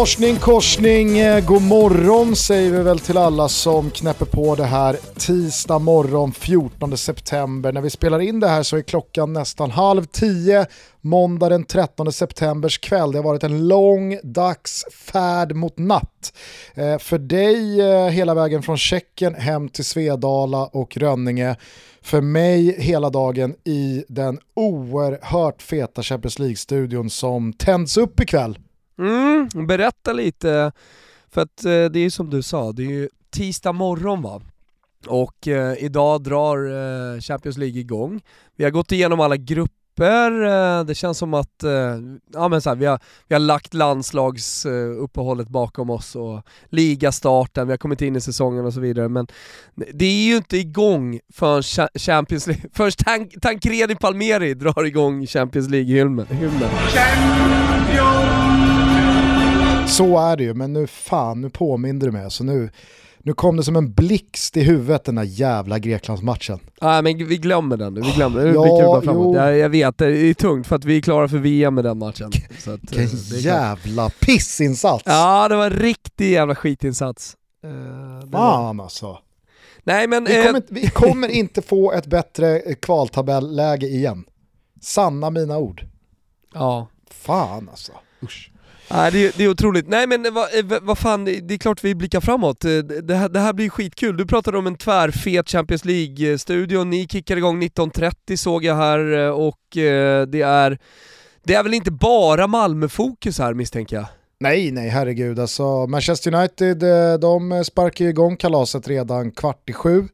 Korsning, korsning, eh, god morgon säger vi väl till alla som knäpper på det här tisdag morgon 14 september. När vi spelar in det här så är klockan nästan halv tio måndag den 13 septembers kväll. Det har varit en lång dags färd mot natt. Eh, för dig eh, hela vägen från Tjeckien hem till Svedala och Rönninge. För mig hela dagen i den oerhört feta Champions League-studion som tänds upp ikväll. Mm, berätta lite, för att eh, det är ju som du sa, det är ju tisdag morgon va? Och eh, idag drar eh, Champions League igång. Vi har gått igenom alla grupper, eh, det känns som att eh, ja, men så här, vi, har, vi har lagt landslagsuppehållet eh, bakom oss och ligastarten, vi har kommit in i säsongen och så vidare. Men det är ju inte igång förrän Champions League, förrän Tan Tancredi Palmeri drar igång Champions League-hymnen. Så är det ju, men nu fan, nu påminner du mig. Alltså nu, nu kom det som en blixt i huvudet den där jävla Greklandsmatchen. Nej men vi glömmer den nu, vi glömmer den. Ja, jag, jag vet, det är tungt för att vi är klara för VM med den matchen. Så att, Vilken eh, jävla pissinsats! Ja det var en riktig jävla skitinsats. Uh, Fan var... alltså. Nej men... Vi kommer, vi kommer inte få ett bättre kvaltabelläge igen. Sanna mina ord. Ja. Fan alltså. Usch. Nej, det, är, det är otroligt. Nej men vad, eh, va fan, det är klart vi blickar framåt. Eh, det här, det här blir skitkul. Du pratade om en tvärfet Champions League-studio, ni kickar igång 19.30 såg jag här eh, och det är, det är väl inte bara Malmö-fokus här misstänker jag? Nej, nej herregud. Alltså, Manchester United de sparkar igång kalaset redan kvart i sju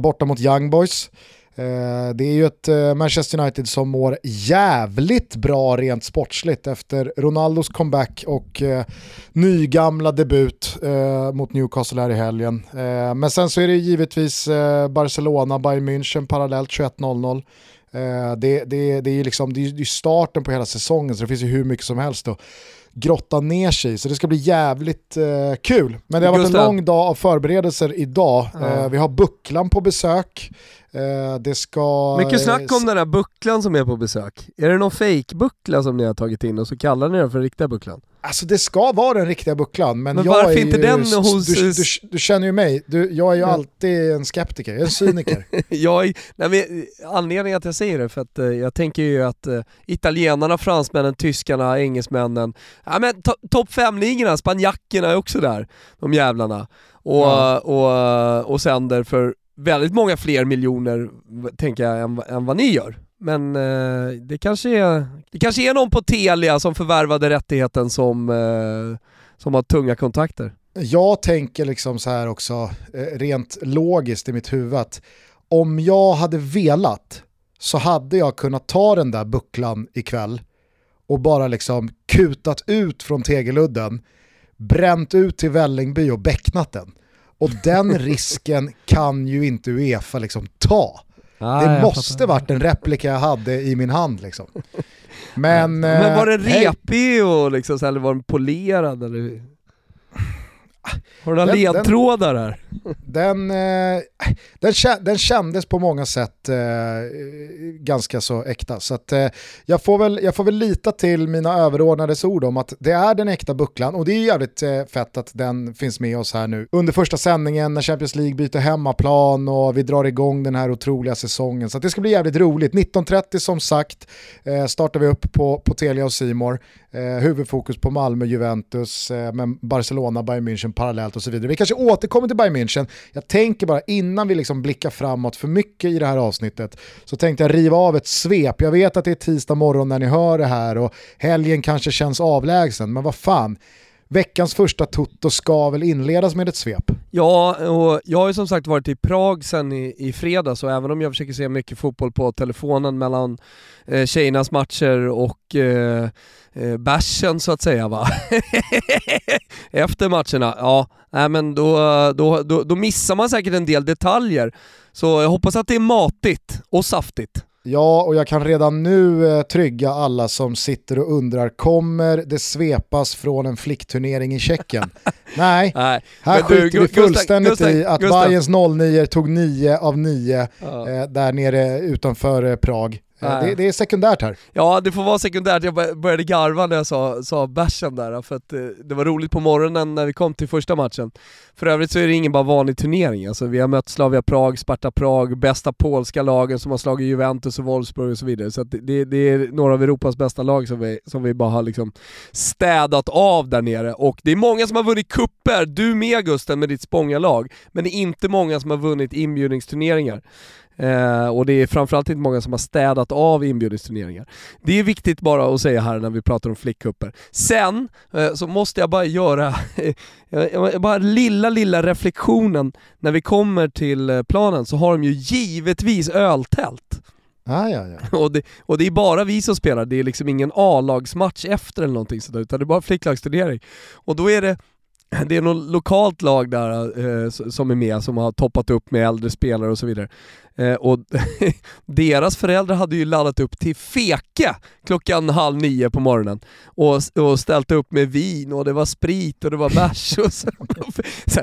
borta mot Young Boys. Eh, det är ju ett eh, Manchester United som mår jävligt bra rent sportsligt efter Ronaldos comeback och eh, nygamla debut mot Newcastle här i helgen. Men sen så är det givetvis Barcelona, Bayern München parallellt 21.00. Det, det, det är liksom, det är starten på hela säsongen så det finns ju hur mycket som helst Då grotta ner sig. Så det ska bli jävligt eh, kul. Men det har varit en lång dag av förberedelser idag. Ja. Eh, vi har Bucklan på besök. Eh, det ska... Mycket snack om den här bucklan som är på besök. Är det någon fake-buckla som ni har tagit in och så kallar ni den för riktiga bucklan? Alltså det ska vara den riktiga bucklan, men, men jag varför är inte ju, den hos... Du, du, du, känner ju mig, du, jag är ju alltid en skeptiker, jag är en cyniker. jag är, nej men, anledningen att jag säger det för att uh, jag tänker ju att uh, italienarna, fransmännen, tyskarna, engelsmännen, ja men to, topp 5-ligorna, spanjackerna är också där, de jävlarna. Och, ja. och, och sänder för väldigt många fler miljoner, tänker jag, än, än vad ni gör. Men eh, det, kanske är, det kanske är någon på Telia som förvärvade rättigheten som, eh, som har tunga kontakter. Jag tänker liksom så här också, eh, rent logiskt i mitt huvud, att om jag hade velat så hade jag kunnat ta den där bucklan ikväll och bara liksom kutat ut från tegeludden, bränt ut till Vällingby och becknat den. Och den risken kan ju inte Uefa liksom ta. Ah, det måste varit en replika jag hade i min hand liksom. Men, Men var den repig och liksom, eller var den polerad? Eller? Har du några ledtrådar här? Den, eh, den, den kändes på många sätt eh, ganska så äkta. Så att, eh, jag, får väl, jag får väl lita till mina överordnades ord om att det är den äkta bucklan och det är jävligt eh, fett att den finns med oss här nu. Under första sändningen när Champions League byter hemmaplan och vi drar igång den här otroliga säsongen. Så det ska bli jävligt roligt. 19.30 som sagt startar vi upp på, på Telia och Simor. Eh, huvudfokus på Malmö, Juventus, men Barcelona, Bayern München parallellt och så vidare. Vi kanske återkommer till Bayern München. Jag tänker bara innan vi liksom blickar framåt för mycket i det här avsnittet så tänkte jag riva av ett svep. Jag vet att det är tisdag morgon när ni hör det här och helgen kanske känns avlägsen, men vad fan. Veckans första Toto ska väl inledas med ett svep? Ja, och jag har ju som sagt varit i Prag sen i, i fredags och även om jag försöker se mycket fotboll på telefonen mellan eh, tjejernas matcher och eh, eh, bärsen så att säga va. Efter matcherna, ja, nej, men då, då, då, då missar man säkert en del detaljer. Så jag hoppas att det är matigt och saftigt. Ja, och jag kan redan nu eh, trygga alla som sitter och undrar, kommer det svepas från en flickturnering i Tjeckien? Nej, Nej, här skiter vi fullständigt Gustav, i att Gustav. Bayerns 09 tog 9 av 9 ja. eh, där nere utanför eh, Prag. Det, det, är sekundärt här. Ja, det får vara sekundärt. Jag började garva när jag sa, sa bärsen där, för att det var roligt på morgonen när vi kom till första matchen. För övrigt så är det ingen bara vanlig turnering. Alltså, vi har mött Slavia Prag, Sparta Prag, bästa polska lagen som har slagit Juventus och Wolfsburg och så vidare. Så det, det, är några av Europas bästa lag som vi, som vi bara har liksom städat av där nere. Och det är många som har vunnit kupper, du med Gusten med ditt Spånga-lag, men det är inte många som har vunnit inbjudningsturneringar. Eh, och det är framförallt inte många som har städat av inbjudningsturneringar. Det är viktigt bara att säga här när vi pratar om flickcuper. Sen eh, så måste jag bara göra bara lilla, lilla reflektionen. När vi kommer till eh, planen så har de ju givetvis öltält. Ah, ja, ja. och, det, och det är bara vi som spelar, det är liksom ingen A-lagsmatch efter eller någonting sådär, utan det är bara flicklagsturnering. Och då är det det är något lokalt lag där eh, som är med, som har toppat upp med äldre spelare och så vidare. Eh, och deras föräldrar hade ju laddat upp till Feke klockan halv nio på morgonen och, och ställt upp med vin och det var sprit och det var bärs och så, så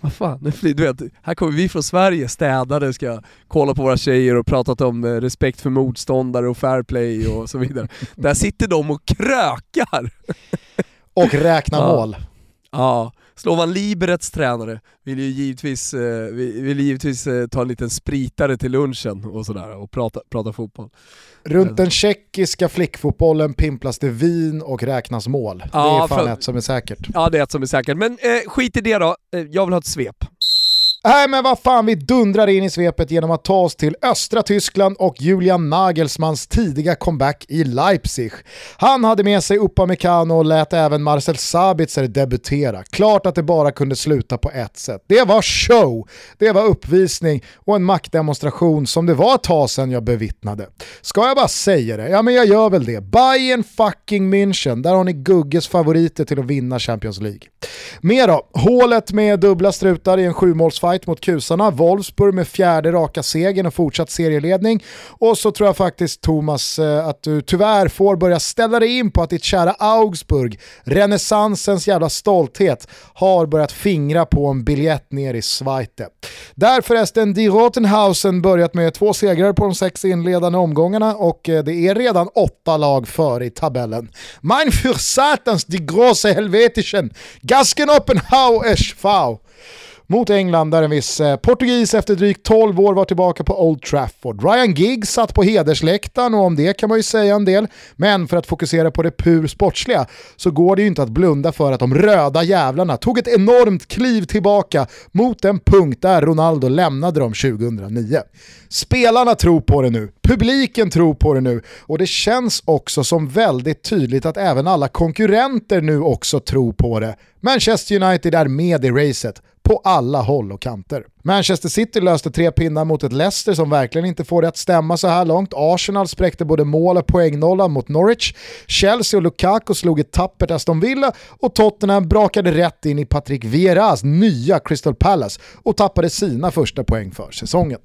vad fan, du vet, här kommer vi från Sverige städade, ska kolla på våra tjejer och pratat om eh, respekt för motståndare och fair play och så vidare. Där sitter de och krökar! Och räknar mål. Ja, Slovan Liberets tränare vill ju givetvis, eh, vill givetvis eh, ta en liten spritare till lunchen och sådär och prata, prata fotboll. Runt den tjeckiska flickfotbollen pimplas det vin och räknas mål. Ja, det är fan för, ett som är säkert. Ja det är ett som är säkert, men eh, skit i det då, eh, jag vill ha ett svep. Nej men vad fan, vi dundrar in i svepet genom att ta oss till östra Tyskland och Julian Nagelsmans tidiga comeback i Leipzig. Han hade med sig Upamecano och lät även Marcel Sabitzer debutera. Klart att det bara kunde sluta på ett sätt. Det var show, det var uppvisning och en maktdemonstration som det var ett tag sedan jag bevittnade. Ska jag bara säga det? Ja men jag gör väl det. Bayern fucking München, där har ni Gugges favoriter till att vinna Champions League. Mer då, hålet med dubbla strutar i en sjumålsfight fight mot kusarna. Wolfsburg med fjärde raka segern och fortsatt serieledning. Och så tror jag faktiskt Thomas eh, att du tyvärr får börja ställa dig in på att ditt kära Augsburg, renässansens jävla stolthet, har börjat fingra på en biljett ner i Schweite. Där förresten Die Rotenhausen börjat med två segrar på de sex inledande omgångarna och eh, det är redan åtta lag före i tabellen. Mein für Satans die große Helvetischen, Gasken Oppenhau SV mot England där en viss eh, portugis efter drygt 12 år var tillbaka på Old Trafford. Ryan Giggs satt på hedersläktaren och om det kan man ju säga en del. Men för att fokusera på det pur sportsliga så går det ju inte att blunda för att de röda jävlarna tog ett enormt kliv tillbaka mot den punkt där Ronaldo lämnade dem 2009. Spelarna tror på det nu, publiken tror på det nu och det känns också som väldigt tydligt att även alla konkurrenter nu också tror på det. Manchester United är med i racet på alla håll och kanter. Manchester City löste tre pinnar mot ett Leicester som verkligen inte får det att stämma så här långt. Arsenal spräckte både mål och poängnolla mot Norwich. Chelsea och Lukaku slog ett tappert Aston Villa och Tottenham brakade rätt in i Patrick Vieras nya Crystal Palace och tappade sina första poäng för säsongen.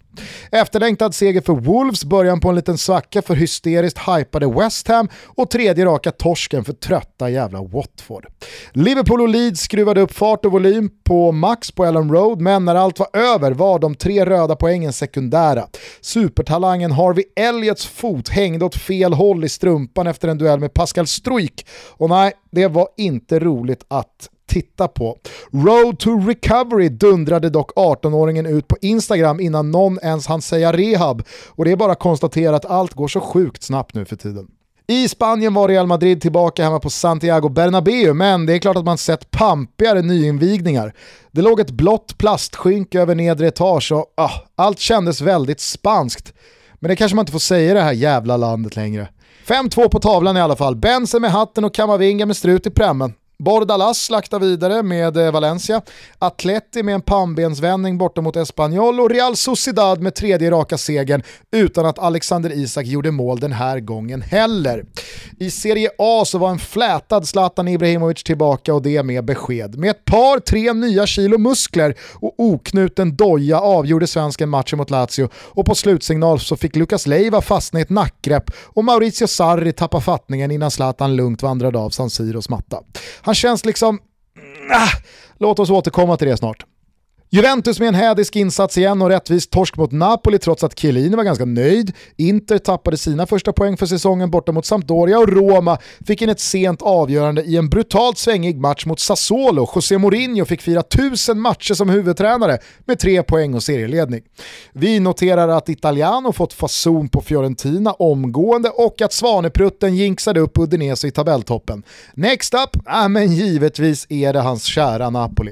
Efterlängtad seger för Wolves, början på en liten svacka för hysteriskt hypade West Ham och tredje raka torsken för trötta jävla Watford. Liverpool och Leeds skruvade upp fart och volym på max på Ellen Road, men när allt var över var de tre röda poängen sekundära. Supertalangen Harvey Elliots fot hängde åt fel håll i strumpan efter en duell med Pascal Struik och nej, det var inte roligt att titta på. Road to recovery dundrade dock 18-åringen ut på Instagram innan någon ens hann säga rehab och det är bara att konstatera att allt går så sjukt snabbt nu för tiden. I Spanien var Real Madrid tillbaka hemma på Santiago Bernabéu, men det är klart att man sett pampigare nyinvigningar. Det låg ett blått plastskynke över nedre etage och ah, allt kändes väldigt spanskt. Men det kanske man inte får säga i det här jävla landet längre. 5-2 på tavlan i alla fall. Bensen med hatten och Kamavinga med strut i prämmen. Bordalas slaktar vidare med eh, Valencia, Atleti med en pannbensvändning borta mot Espanyol och Real Sociedad med tredje raka segern utan att Alexander Isak gjorde mål den här gången heller. I Serie A så var en flätad Zlatan Ibrahimovic tillbaka och det med besked. Med ett par, tre nya kilo muskler och oknuten doja avgjorde svensken matchen mot Lazio och på slutsignal så fick Lukas Leiva fastna i ett nackgrepp och Maurizio Sarri tappa fattningen innan Zlatan lugnt vandrade av San Siros matta. Han känns liksom... Äh, låt oss återkomma till det snart. Juventus med en hädisk insats igen och rättvis torsk mot Napoli trots att Chiellini var ganska nöjd. Inter tappade sina första poäng för säsongen borta mot Sampdoria och Roma fick in ett sent avgörande i en brutalt svängig match mot Sassuolo. José Mourinho fick fira tusen matcher som huvudtränare med tre poäng och serieledning. Vi noterar att Italiano fått fason på Fiorentina omgående och att Svaneprutten jinxade upp Udinese i tabelltoppen. Next up, äh, men givetvis är det hans kära Napoli.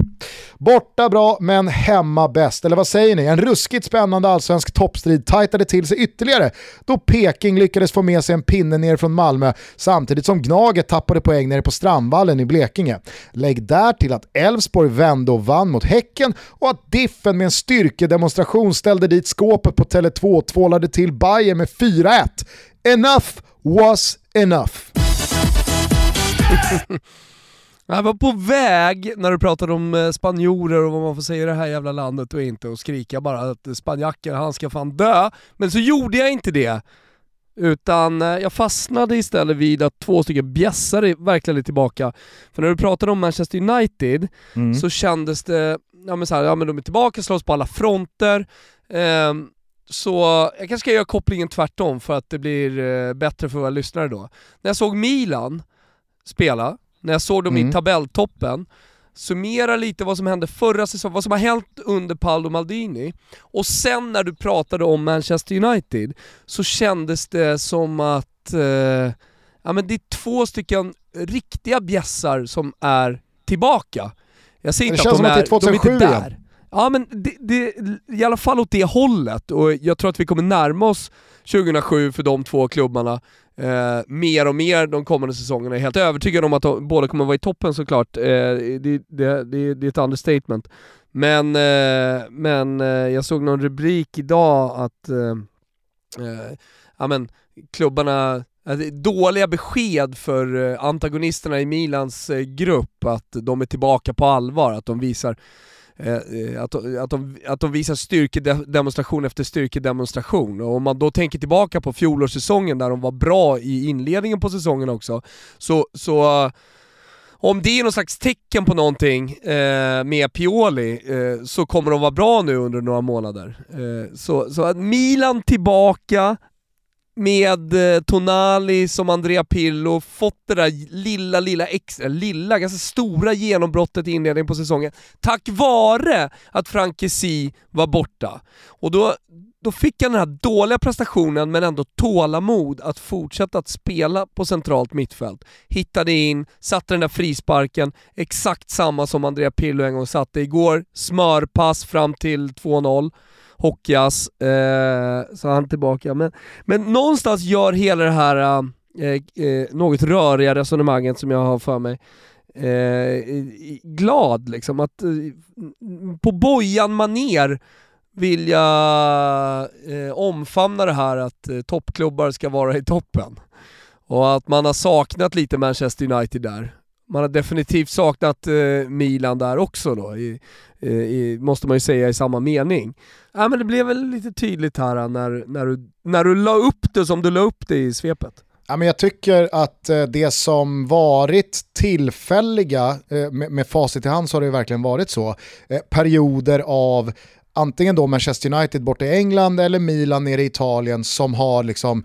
Borta bra, men hemma bäst. Eller vad säger ni? En ruskigt spännande allsvensk toppstrid tajtade till sig ytterligare då Peking lyckades få med sig en pinne ner från Malmö samtidigt som Gnaget tappade poäng nere på Strandvallen i Blekinge. Lägg där till att Elfsborg vände och vann mot Häcken och att Diffen med en styrkedemonstration ställde dit skåpet på Tele2 och tvålade till Bayern med 4-1. Enough was enough. Jag var på väg när du pratade om eh, spanjorer och vad man får säga i det här jävla landet och inte och skrika bara att spanjacker, han ska fan dö. Men så gjorde jag inte det. Utan eh, jag fastnade istället vid att två stycken bjässare verkligen är tillbaka. För när du pratade om Manchester United mm. så kändes det, ja men, så här, ja men de är tillbaka, slåss på alla fronter. Eh, så jag kanske ska göra kopplingen tvärtom för att det blir eh, bättre för våra lyssnare då. När jag såg Milan spela, när jag såg dem mm. i tabelltoppen, summera lite vad som hände förra säsongen, vad som har hänt under Paolo Maldini, och sen när du pratade om Manchester United, så kändes det som att eh, ja, men det är två stycken riktiga bjässar som är tillbaka. Jag säger inte det att de är, är, 2007 de är inte där. Igen. Ja men det, det, i alla fall åt det hållet, och jag tror att vi kommer närma oss 2007 för de två klubbarna eh, mer och mer de kommande säsongerna. Jag är helt övertygad om att de, båda kommer vara i toppen såklart, eh, det, det, det, det är ett understatement. Men, eh, men eh, jag såg någon rubrik idag att eh, eh, ja, men, klubbarna dåliga besked för eh, antagonisterna i Milans eh, grupp, att de är tillbaka på allvar, att de visar Eh, eh, att, att, de, att de visar styrkedemonstration efter styrkedemonstration. Och om man då tänker tillbaka på fjolårssäsongen där de var bra i inledningen på säsongen också, så, så eh, om det är någon slags tecken på någonting eh, med Pioli eh, så kommer de vara bra nu under några månader. Eh, så, så att Milan tillbaka, med eh, Tonali som Andrea Pirlo fått det där lilla, lilla extra, eh, lilla, ganska stora genombrottet i inledningen på säsongen tack vare att Frank Kessie var borta. Och då, då fick han den här dåliga prestationen men ändå tålamod att fortsätta att spela på centralt mittfält. Hittade in, satte den där frisparken, exakt samma som Andrea Pirlo en gång satte igår, smörpass fram till 2-0 hockeyas, eh, så han är tillbaka. Men, men någonstans gör hela det här eh, eh, något röriga resonemanget som jag har för mig eh, glad liksom. Att eh, på bojan maner vill jag eh, omfamna det här att eh, toppklubbar ska vara i toppen. Och att man har saknat lite Manchester United där. Man har definitivt saknat eh, Milan där också då, i, eh, i, måste man ju säga i samma mening. Ja, men det blev väl lite tydligt här eh, när, när, du, när du la upp det som du la upp det i svepet. Ja, men jag tycker att eh, det som varit tillfälliga, med, med facit i hand så har det verkligen varit så, perioder av antingen då Manchester United borta i England eller Milan nere i Italien som har liksom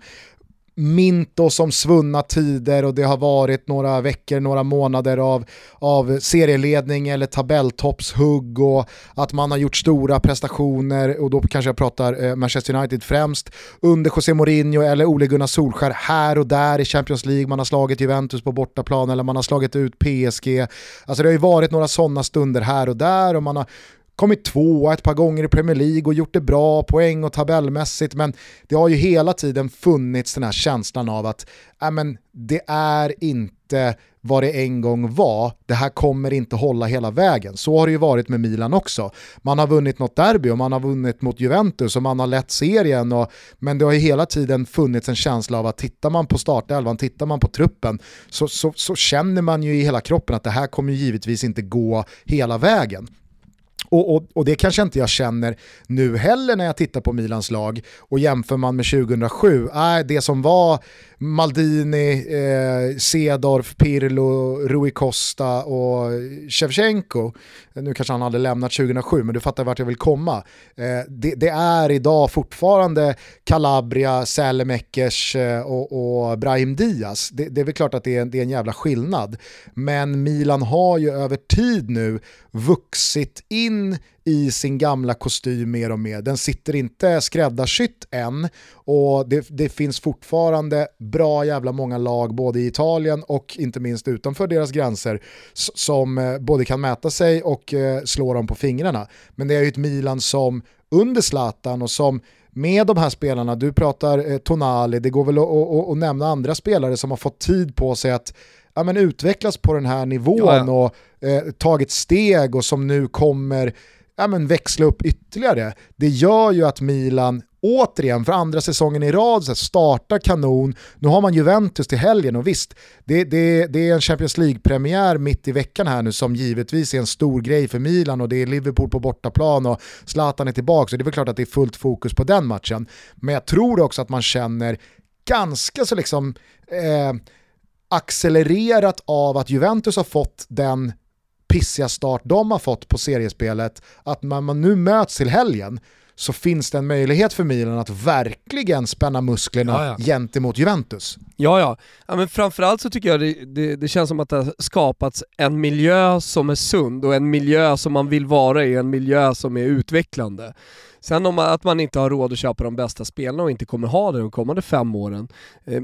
mint oss om svunna tider och det har varit några veckor, några månader av, av serieledning eller tabelltoppshugg och att man har gjort stora prestationer och då kanske jag pratar eh, Manchester United främst under José Mourinho eller Ole Gunnar Solskär här och där i Champions League, man har slagit Juventus på bortaplan eller man har slagit ut PSG. Alltså det har ju varit några sådana stunder här och där och man har kommit tvåa ett par gånger i Premier League och gjort det bra poäng och tabellmässigt men det har ju hela tiden funnits den här känslan av att äh, men, det är inte vad det en gång var, det här kommer inte hålla hela vägen. Så har det ju varit med Milan också. Man har vunnit något derby och man har vunnit mot Juventus och man har lett serien och, men det har ju hela tiden funnits en känsla av att tittar man på startelvan, tittar man på truppen så, så, så känner man ju i hela kroppen att det här kommer givetvis inte gå hela vägen. Och, och, och, det kanske inte jag känner nu heller när jag tittar på Milans lag. Och jämför man med 2007, äh, det som var Maldini, eh, Cedorf, Pirlo, Rui Costa och Shevchenko. Nu kanske han hade lämnat 2007, men du fattar vart jag vill komma. Eh, det, det, är idag fortfarande Calabria, Sälemekers eh, och, och, Brahim Diaz. Det, det, är väl klart att det är, det är en jävla skillnad. Men Milan har ju över tid nu vuxit in i sin gamla kostym mer och mer. Den sitter inte skräddarsytt än och det, det, finns fortfarande bra jävla många lag både i Italien och inte minst utanför deras gränser som eh, både kan mäta sig och eh, slå dem på fingrarna. Men det är ju ett Milan som under Zlatan och som med de här spelarna, du pratar eh, Tonali, det går väl att, nämna andra spelare som har fått tid på sig att ja, men utvecklas på den här nivån ja, ja. och eh, tagit steg och som nu kommer ja, men växla upp ytterligare. Det gör ju att Milan återigen för andra säsongen i rad så startar kanon. Nu har man Juventus till helgen och visst, det, det, det är en Champions League-premiär mitt i veckan här nu som givetvis är en stor grej för Milan och det är Liverpool på bortaplan och Zlatan är tillbaka så det är väl klart att det är fullt fokus på den matchen. Men jag tror också att man känner ganska så liksom eh, accelererat av att Juventus har fått den pissiga start de har fått på seriespelet, att när man nu möts till helgen så finns det en möjlighet för Milan att verkligen spänna musklerna ja, ja. gentemot Juventus. Ja, ja. ja men framförallt så tycker jag det, det, det, känns som att det har skapats en miljö som är sund och en miljö som man vill vara i, en miljö som är utvecklande. Sen om att man inte har råd att köpa de bästa spelarna och inte kommer ha det de kommande fem åren, eh,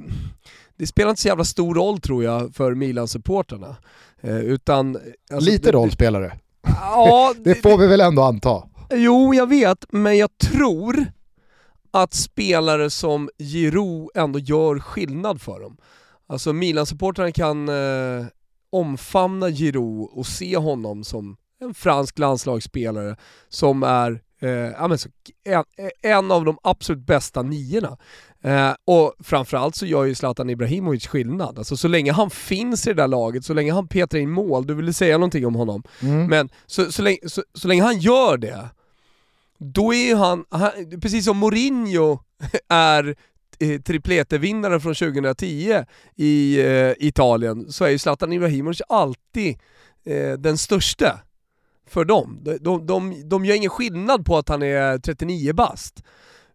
det spelar inte så jävla stor roll tror jag för Milan-supporterna. Eh, utan... Alltså, Lite roll spelar det. Ja, det får vi väl ändå anta. Jo, jag vet, men jag tror att spelare som Giroud ändå gör skillnad för dem. Alltså Milan-supportrarna kan eh, omfamna Giroud och se honom som en fransk landslagsspelare som är eh, men så, en, en, av de absolut bästa niorna. Eh, och framförallt så gör ju Zlatan Ibrahimovic skillnad. Alltså så länge han finns i det där laget, så länge han petrar in mål, du ville säga någonting om honom, mm. men så, så, länge, så, så länge han gör det, då är ju han, han precis som Mourinho är eh, tripletevinnare från 2010 i eh, Italien, så är ju Zlatan Ibrahimovic alltid eh, den största för dem. De, de, de, de gör ingen skillnad på att han är 39 bast.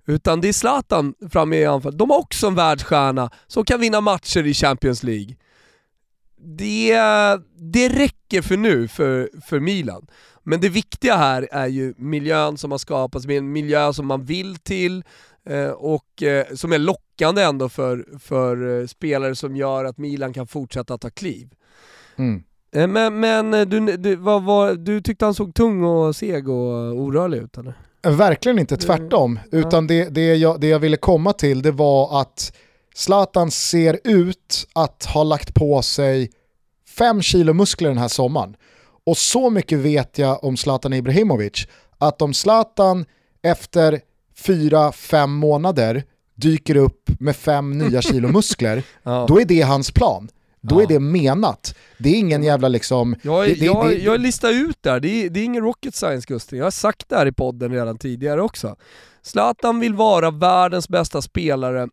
Utan det är Zlatan framme i anfallet. De har också en världsstjärna som kan vinna matcher i Champions League. Det, det räcker för nu för, för Milan. Men det viktiga här är ju miljön som har skapats, med en miljö som man vill till eh, och eh, som är lockande ändå för, för eh, spelare som gör att Milan kan fortsätta ta kliv. Mm. Eh, men, men eh, du, du, vad, vad, du tyckte han såg tung och seg och orörlig ut eller? Verkligen inte tvärtom, utan det, det, jag, det jag ville komma till det var att Zlatan ser ut att ha lagt på sig fem kilo muskler den här sommaren. Och så mycket vet jag om Zlatan Ibrahimovic, att om Zlatan efter fyra, fem månader dyker upp med fem nya kilo muskler, ja. då är det hans plan. Då ja. är det menat. Det är ingen jävla liksom... Jag, det, det, jag, det, jag listar ut där, det är, det är ingen rocket science Gusten. Jag har sagt det här i podden redan tidigare också. Zlatan vill vara världens bästa spelare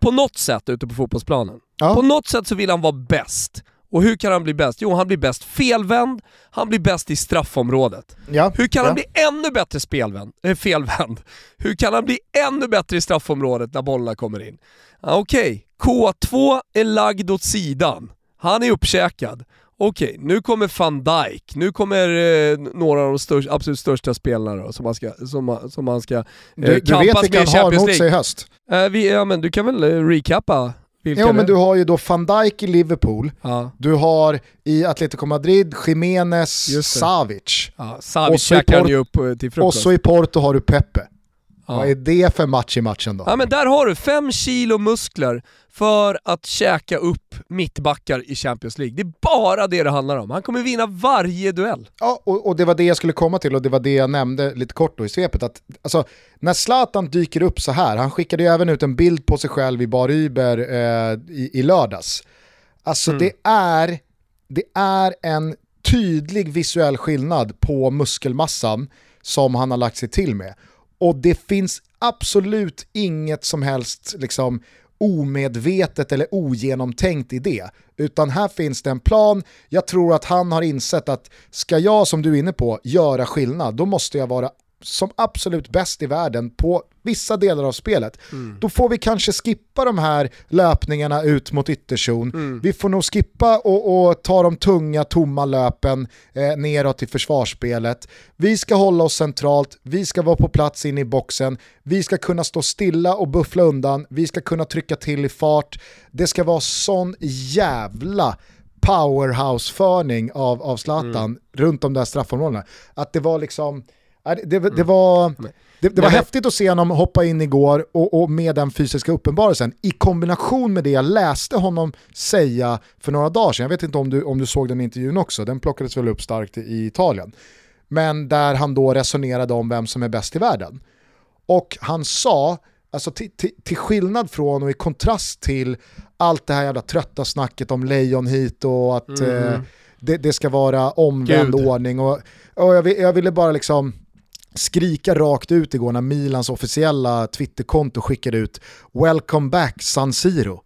på något sätt ute på fotbollsplanen. Ja. På något sätt så vill han vara bäst. Och hur kan han bli bäst? Jo, han blir bäst felvänd, han blir bäst i straffområdet. Ja, hur kan ja. han bli ännu bättre spelvänd, äh, felvänd? Hur kan han bli ännu bättre i straffområdet när bollarna kommer in? Okej, okay. K2 är lagd åt sidan. Han är uppkäkad. Okej, nu kommer van Dijk, nu kommer eh, några av de största, absolut största spelarna då, som man ska, som, som man ska eh, du, du vet vilka han har mot sig i höst? Eh, vi, ja men du kan väl eh, recappa Ja men du har ju då van Dijk i Liverpool, ja. du har i Atletico Madrid Jiménez, Savic. Ja, Savic käkar ju upp eh, till frukost. Och så i Porto har du Pepe. Ja. Vad är det för match i matchen då? Ja men där har du fem kilo muskler för att käka upp mittbackar i Champions League. Det är bara det det handlar om. Han kommer vinna varje duell. Ja, och, och, det var det jag skulle komma till och det var det jag nämnde lite kort då i svepet. Att, alltså, när Zlatan dyker upp så här, han skickade ju även ut en bild på sig själv i Bar Uber eh, i, i lördags. Alltså mm. det, är, det är en tydlig visuell skillnad på muskelmassan som han har lagt sig till med. Och det finns absolut inget som helst liksom, omedvetet eller ogenomtänkt i det. Utan här finns det en plan, jag tror att han har insett att ska jag som du är inne på göra skillnad, då måste jag vara som absolut bäst i världen på vissa delar av spelet. Mm. Då får vi kanske skippa de här löpningarna ut mot ytterzon. Mm. Vi får nog skippa och, och, ta de tunga, tomma löpen eh, neråt i försvarsspelet. Vi ska hålla oss centralt, vi ska vara på plats in i boxen, vi ska kunna stå stilla och buffla undan, vi ska kunna trycka till i fart. Det ska vara sån jävla powerhouse-förning av, av Zlatan mm. runt de där straffområdena. Att det var liksom det, det, det mm. var, det, det var häftigt att se honom hoppa in igår och, och med den fysiska uppenbarelsen i kombination med det jag läste honom säga för några dagar sedan. Jag vet inte om du, om du såg den intervjun också, den plockades väl upp starkt i Italien. Men där han då resonerade om vem som är bäst i världen. Och han sa, alltså till, skillnad från och i kontrast till allt det här jävla trötta snacket om lejon hit och att mm. eh, det, det, ska vara omvänd Gud. ordning. Och, och jag, jag ville bara liksom skrika rakt ut igår när Milans officiella Twitterkonto skickade ut “Welcome back San Siro”.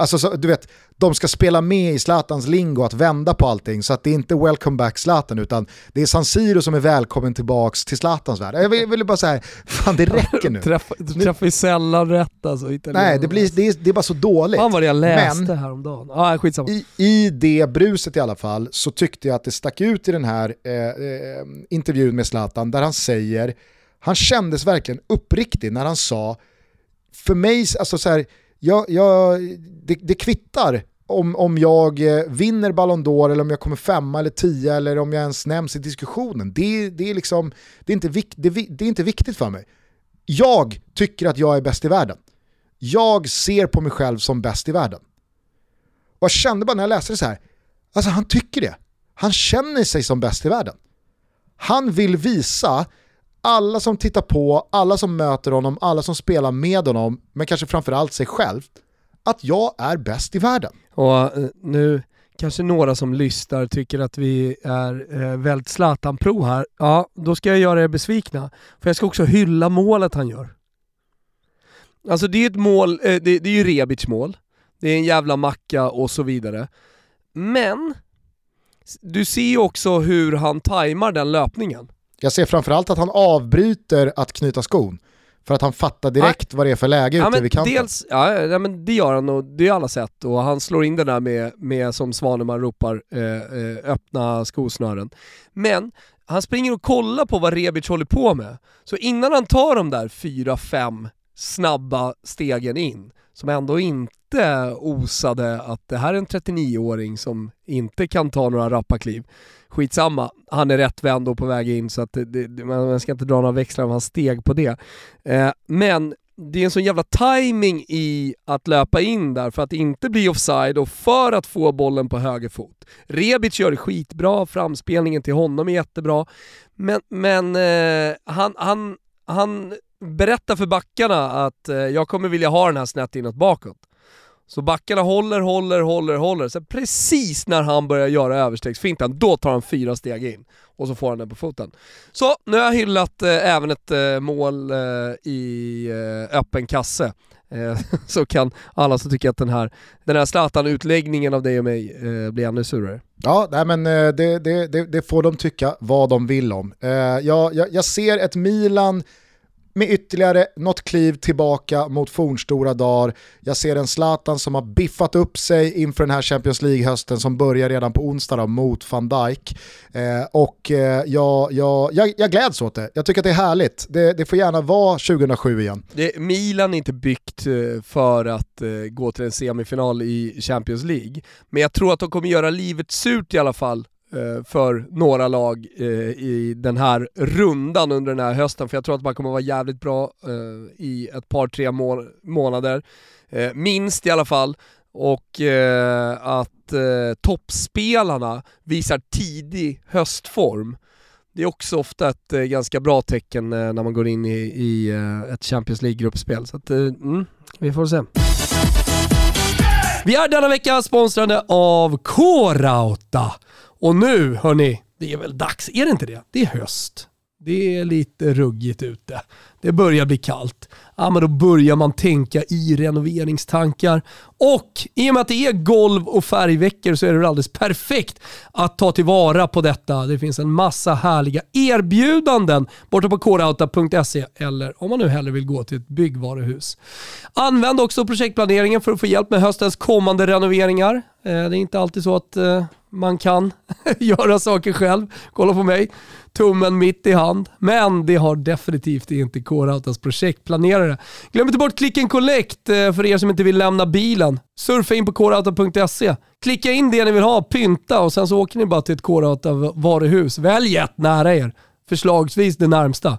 Alltså så, du vet, de ska spela med i Zlatans lingo att vända på allting så att det är inte welcome back Zlatan utan det är San Siro som är välkommen tillbaks till Zlatans värld. Jag vill, vill bara säga, fan det räcker nu. Träff, du träffar ju sällan rätt alltså. Nej, det, blir, det, är, det är bara så dåligt. Fan vad jag läste Men, häromdagen. Ah, skitsamma. I, I det bruset i alla fall så tyckte jag att det stack ut i den här eh, eh, intervjun med Zlatan där han säger, han kändes verkligen uppriktig när han sa, för mig, alltså så här, jag, jag, det, det kvittar om, om jag eh, vinner Ballon d'Or eller om jag kommer femma eller tio eller om jag ens nämns i diskussionen. Det, det, är, liksom, det, är, inte vik, det, det är inte viktigt för mig. Jag tycker att jag är bäst i världen. Jag ser på mig själv som bäst i världen. Och jag kände bara när jag läste det så här, alltså han tycker det. Han känner sig som bäst i världen. Han vill visa alla som tittar på, alla som möter honom, alla som spelar med honom, men kanske framförallt sig själv, att jag är bäst i världen. Och eh, nu kanske några som lyssnar tycker att vi är eh, väldigt Zlatan-pro här. Ja, då ska jag göra er besvikna. För jag ska också hylla målet han gör. Alltså det är ett mål, eh, det, det är ju Rebic mål. Det är en jävla macka och så vidare. Men, du ser ju också hur han tajmar den löpningen. Jag ser framförallt att han avbryter att knyta skon. För att han fattar direkt ja. vad det är för läge ja, ute vid kanten. Dels, ja, ja, men det gör han och det har alla sett och han slår in den där med, med som Svaneman ropar, eh, eh, öppna skosnören. Men han springer och kollar på vad Rebic håller på med. Så innan han tar de där fyra, fem snabba stegen in, som ändå inte osade att det här är en 39-åring som inte kan ta några rappa kliv skitsamma, han är rätt vänd och på väg in så att det, det, man ska inte dra några växlar av hans steg på det. Eh, men det är en sån jävla timing i att löpa in där för att inte bli offside och för att få bollen på höger fot. Rebic gör det skitbra, framspelningen till honom är jättebra, men, men eh, han, han, han berättar för backarna att eh, jag kommer vilja ha den här snett inåt bakåt. Så backarna håller, håller, håller, håller. Sen precis när han börjar göra överstegsfinten, då tar han fyra steg in. Och så får han den på foten. Så, nu har jag hyllat eh, även ett eh, mål eh, i eh, öppen kasse. Eh, så kan alla som tycker att den här, den här Zlatan-utläggningen av dig och mig eh, blir ännu surare. Ja, nej, men eh, det, det, det, det, får de tycka vad de vill om. Eh, jag, jag, jag ser ett Milan med ytterligare något kliv tillbaka mot fornstora dagar. Jag ser en Zlatan som har biffat upp sig inför den här Champions League-hösten som börjar redan på onsdag då, mot van Dijk. Eh, och eh, jag, jag, jag, jag gläds åt det. Jag tycker att det är härligt. Det, det får gärna vara 2007 igen. Det, Milan är inte byggt eh, för att eh, gå till en semifinal i Champions League, men jag tror att de kommer göra livet surt i alla fall Eh, för några lag eh, i den här rundan under den här hösten. För jag tror att man kommer vara jävligt bra eh, i ett par, tre må månader. minst i alla fall. Och att toppspelarna visar tidig höstform. Det är också ofta ett ganska bra tecken när man går in i, i ett Champions League-gruppspel. Så att, mm, vi får se. Vi är denna vecka sponsrade av K-Rauta. Och nu, hörni, det är väl dags, är det inte det? Det är höst. Det är lite ruggigt ute. Det börjar bli kallt. Ja, men då börjar man tänka i renoveringstankar. Och i och med att det är golv och färgveckor så är det alldeles perfekt att ta tillvara på detta. Det finns en massa härliga erbjudanden borta på korauta.se eller om man nu hellre vill gå till ett byggvaruhus. Använd också projektplaneringen för att få hjälp med höstens kommande renoveringar. Eh, det är inte alltid så att eh, man kan göra saker själv. Kolla på mig, tummen mitt i hand. Men det har definitivt inte K-Rautas projektplanerare. Glöm inte bort klicken Collect eh, för er som inte vill lämna bilen. Surfa in på krauta.se. Klicka in det ni vill ha, pynta och sen så åker ni bara till ett K-Rauta varuhus. Välj ett nära er, förslagsvis det närmsta.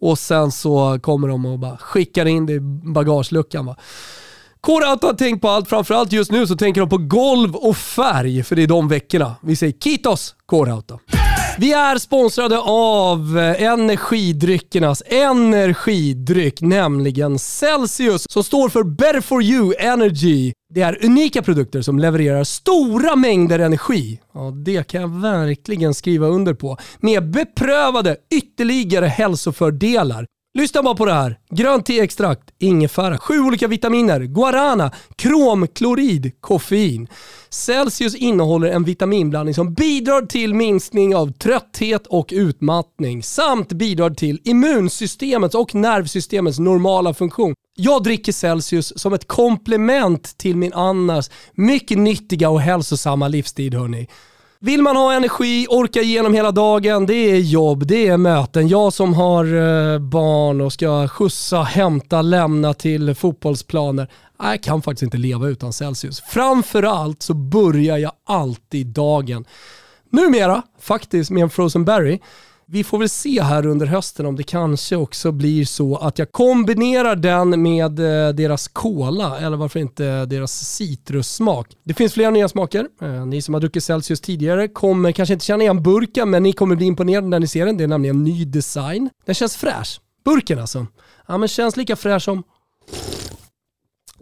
Och sen så kommer de och bara skickar in det i bagageluckan. Va? K-Rauta har tänkt på allt, framförallt just nu så tänker de på golv och färg, för det är de veckorna. Vi säger Kitos K-Rauta. Vi är sponsrade av eh, energidryckernas energidryck, nämligen Celsius, som står för Better for you Energy. Det är unika produkter som levererar stora mängder energi. Ja, det kan jag verkligen skriva under på. Med beprövade ytterligare hälsofördelar. Lyssna bara på det här. Grönt teextrakt, ingefära, sju olika vitaminer, guarana, kromklorid, koffein. Celsius innehåller en vitaminblandning som bidrar till minskning av trötthet och utmattning samt bidrar till immunsystemets och nervsystemets normala funktion. Jag dricker Celsius som ett komplement till min annars mycket nyttiga och hälsosamma livsstil hörni. Vill man ha energi, orka igenom hela dagen, det är jobb, det är möten. Jag som har eh, barn och ska skjutsa, hämta, lämna till fotbollsplaner. Jag kan faktiskt inte leva utan Celsius. Framförallt så börjar jag alltid dagen, numera faktiskt med en frozen berry, vi får väl se här under hösten om det kanske också blir så att jag kombinerar den med eh, deras cola eller varför inte deras citrussmak. Det finns flera nya smaker. Eh, ni som har druckit Celsius tidigare kommer kanske inte känna igen burken men ni kommer bli imponerade när ni ser den. Det är nämligen ny design. Den känns fräsch. Burken alltså. Ja men känns lika fräsch som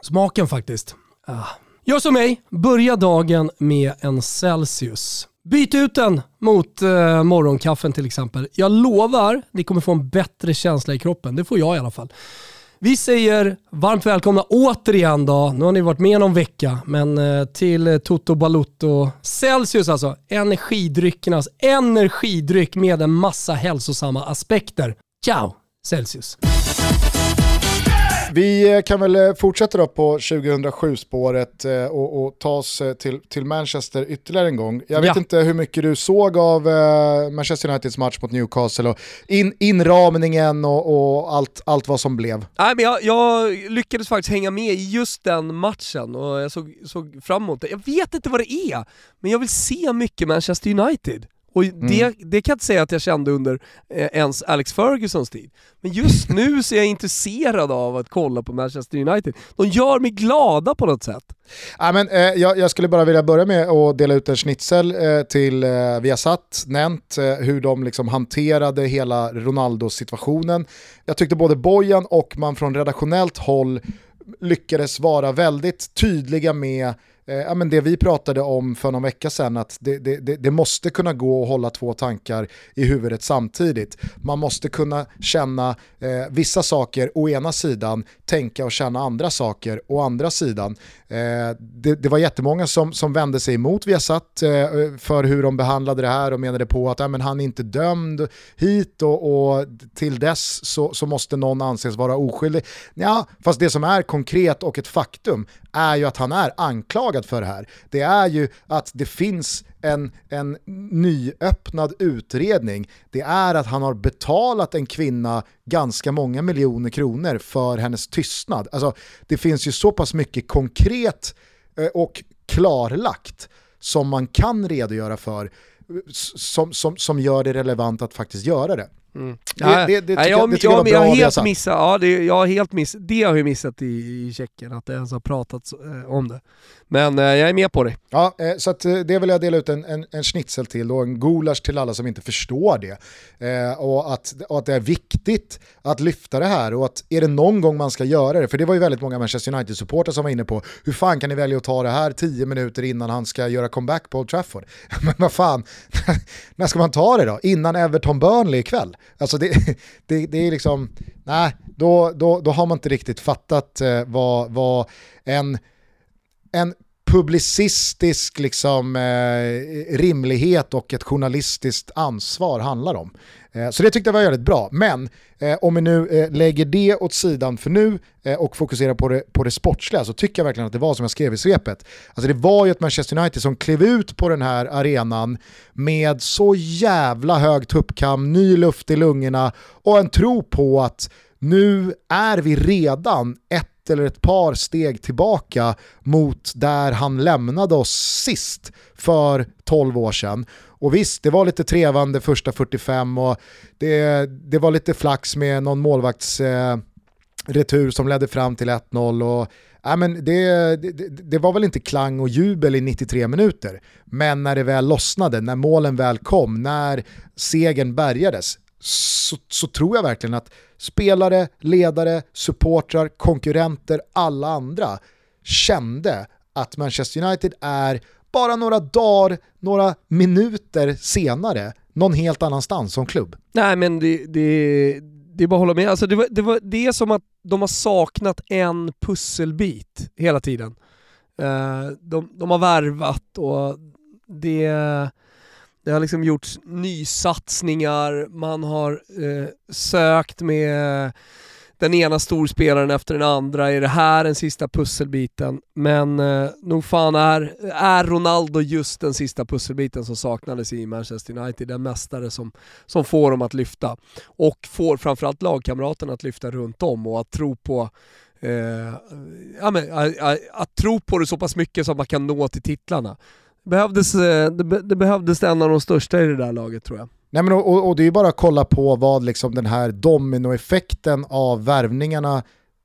smaken faktiskt. Ah. Gör som mig, börja dagen med en Celsius. Byt ut den mot eh, morgonkaffen till exempel. Jag lovar, ni kommer få en bättre känsla i kroppen. Det får jag i alla fall. Vi säger varmt välkomna återigen då. Nu har ni varit med någon vecka, men eh, till Toto Balutto Celsius alltså. Energidryckernas energidryck med en massa hälsosamma aspekter. Ciao Celsius! Vi eh, kan väl eh, fortsätta då på 2007-spåret eh, och, och, ta oss till, till Manchester ytterligare en gång. Jag vet ja. inte hur mycket du såg av Manchester Uniteds match mot Newcastle och in, inramningen och, och, allt, allt vad som blev. Nej, men jag, jag, lyckades faktiskt hänga med i just den matchen och jag såg, såg fram emot det. Jag vet inte vad det är, men jag vill se mycket Manchester United. Och mm. det, det kan jag inte säga att jag kände under eh, ens Alex Fergusons tid. Men just nu så är jag intresserad av att kolla på Manchester United. De gör mig glada på något sätt. Ja, men, eh, jag, jag, skulle bara vilja börja med att dela ut en schnitzel eh, till eh, Viasat, Nent, eh, hur de liksom hanterade hela Ronaldo-situationen. Jag tyckte både Bojan och man från redaktionellt håll lyckades vara väldigt tydliga med Eh, ja, men det vi pratade om för någon vecka sedan, att det, det, det, måste kunna gå att hålla två tankar i huvudet samtidigt. Man måste kunna känna eh, vissa saker å ena sidan, tänka och känna andra saker å andra sidan. Eh, det, det, var jättemånga som, som vände sig emot Viasat eh, för hur de behandlade det här och menade på att ja, men han är inte dömd hit och, och till dess så, så måste någon anses vara oskyldig. Ja, fast det som är konkret och ett faktum är ju att han är anklagad för det här. Det är ju att det finns en, en nyöppnad utredning. Det är att han har betalat en kvinna ganska många miljoner kronor för hennes tystnad. Alltså, det finns ju så pass mycket konkret eh, och klarlagt som man kan redogöra för eh, som, som, som gör det relevant att faktiskt göra det. Mm. Det, det, det, tycker jag, det tycker jag jag har helt missat, ja, det, jag har helt miss, det har jag missat i, i Tjeckien, att det ens har pratats eh, om det. Men eh, jag är med på det. Ja, eh, så att, eh, det vill jag dela ut en, en, en schnitzel till och en gulasch till alla som inte förstår det. Eh, och, att, och att det är viktigt att lyfta det här och att är det någon gång man ska göra det, för det var ju väldigt många Manchester United-supportrar som var inne på, hur fan kan ni välja att ta det här tio minuter innan han ska göra comeback på Old Trafford? Men vad fan, när ska man ta det då? Innan Everton-Burnley ikväll? Alltså det, det, det är liksom, nej, då, då, då har man inte riktigt fattat eh, vad, vad en en publicistisk liksom, eh, rimlighet och ett journalistiskt ansvar handlar om. Eh, så det tyckte jag var väldigt bra. Men eh, om vi nu eh, lägger det åt sidan för nu eh, och fokuserar på det, på det sportsliga så tycker jag verkligen att det var som jag skrev i svepet. Alltså det var ju ett Manchester United som klev ut på den här arenan med så jävla hög tuppkam, ny luft i lungorna och en tro på att nu är vi redan ett eller ett par steg tillbaka mot där han lämnade oss sist för 12 år sedan. Och visst, det var lite trevande första 45 och det, det var lite flax med någon målvakts eh, retur som ledde fram till 1-0 och äh, men det, det, det, var väl inte klang och jubel i 93 minuter. Men när det väl lossnade, när målen väl kom, när segern bärgades, så, så tror jag verkligen att spelare, ledare, supportrar, konkurrenter, alla andra kände att Manchester United är bara några dagar, några minuter senare någon helt annanstans som klubb. Nej men det, det, det är bara att hålla med. Alltså det, var, det, var, det är som att de har saknat en pusselbit hela tiden. Eh, de, de har värvat och det det har liksom gjorts nysatsningar, man har eh, sökt med den ena storspelaren efter den andra. Är det här den sista pusselbiten? Men eh, nog fan är, är Ronaldo just den sista pusselbiten som saknades i Manchester United. Den mästare som, som får dem att lyfta. Och får framförallt lagkamraterna att lyfta runt om och att tro på eh, ja, men, att, att tro på det så pass mycket så att man kan nå till titlarna behövdes, eh, det, det behövdes en av de största i det där laget tror jag. Nej, men och, och det är bara att kolla på vad liksom den här dominoeffekten av värvningarna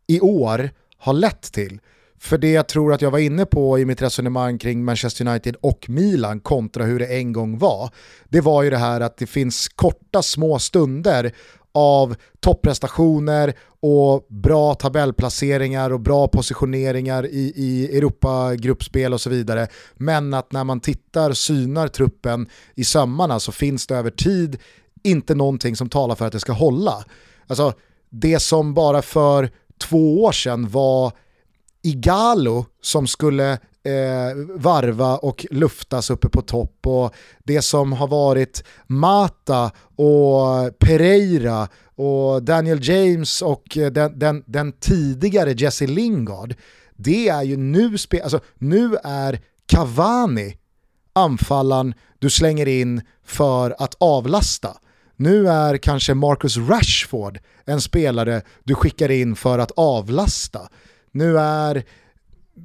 i år har lett till. För det jag tror att jag var inne på i mitt resonemang kring Manchester United och Milan kontra hur det en gång var, det var ju det här att det finns korta små stunder av topprestationer och bra tabellplaceringar och bra positioneringar i, i Europa-gruppspel och så vidare. Men att när man tittar, synar truppen i sömmarna så finns det över tid inte någonting som talar för att det ska hålla. Alltså det som bara för två år sedan var Igalo som skulle eh, varva och luftas uppe på topp och det som har varit Mata och Pereira och Daniel James och eh, den, den, den tidigare Jesse Lingard, det är ju nu, spe alltså, nu är Cavani anfallaren du slänger in för att avlasta. Nu är kanske Marcus Rashford en spelare du skickar in för att avlasta. Nu är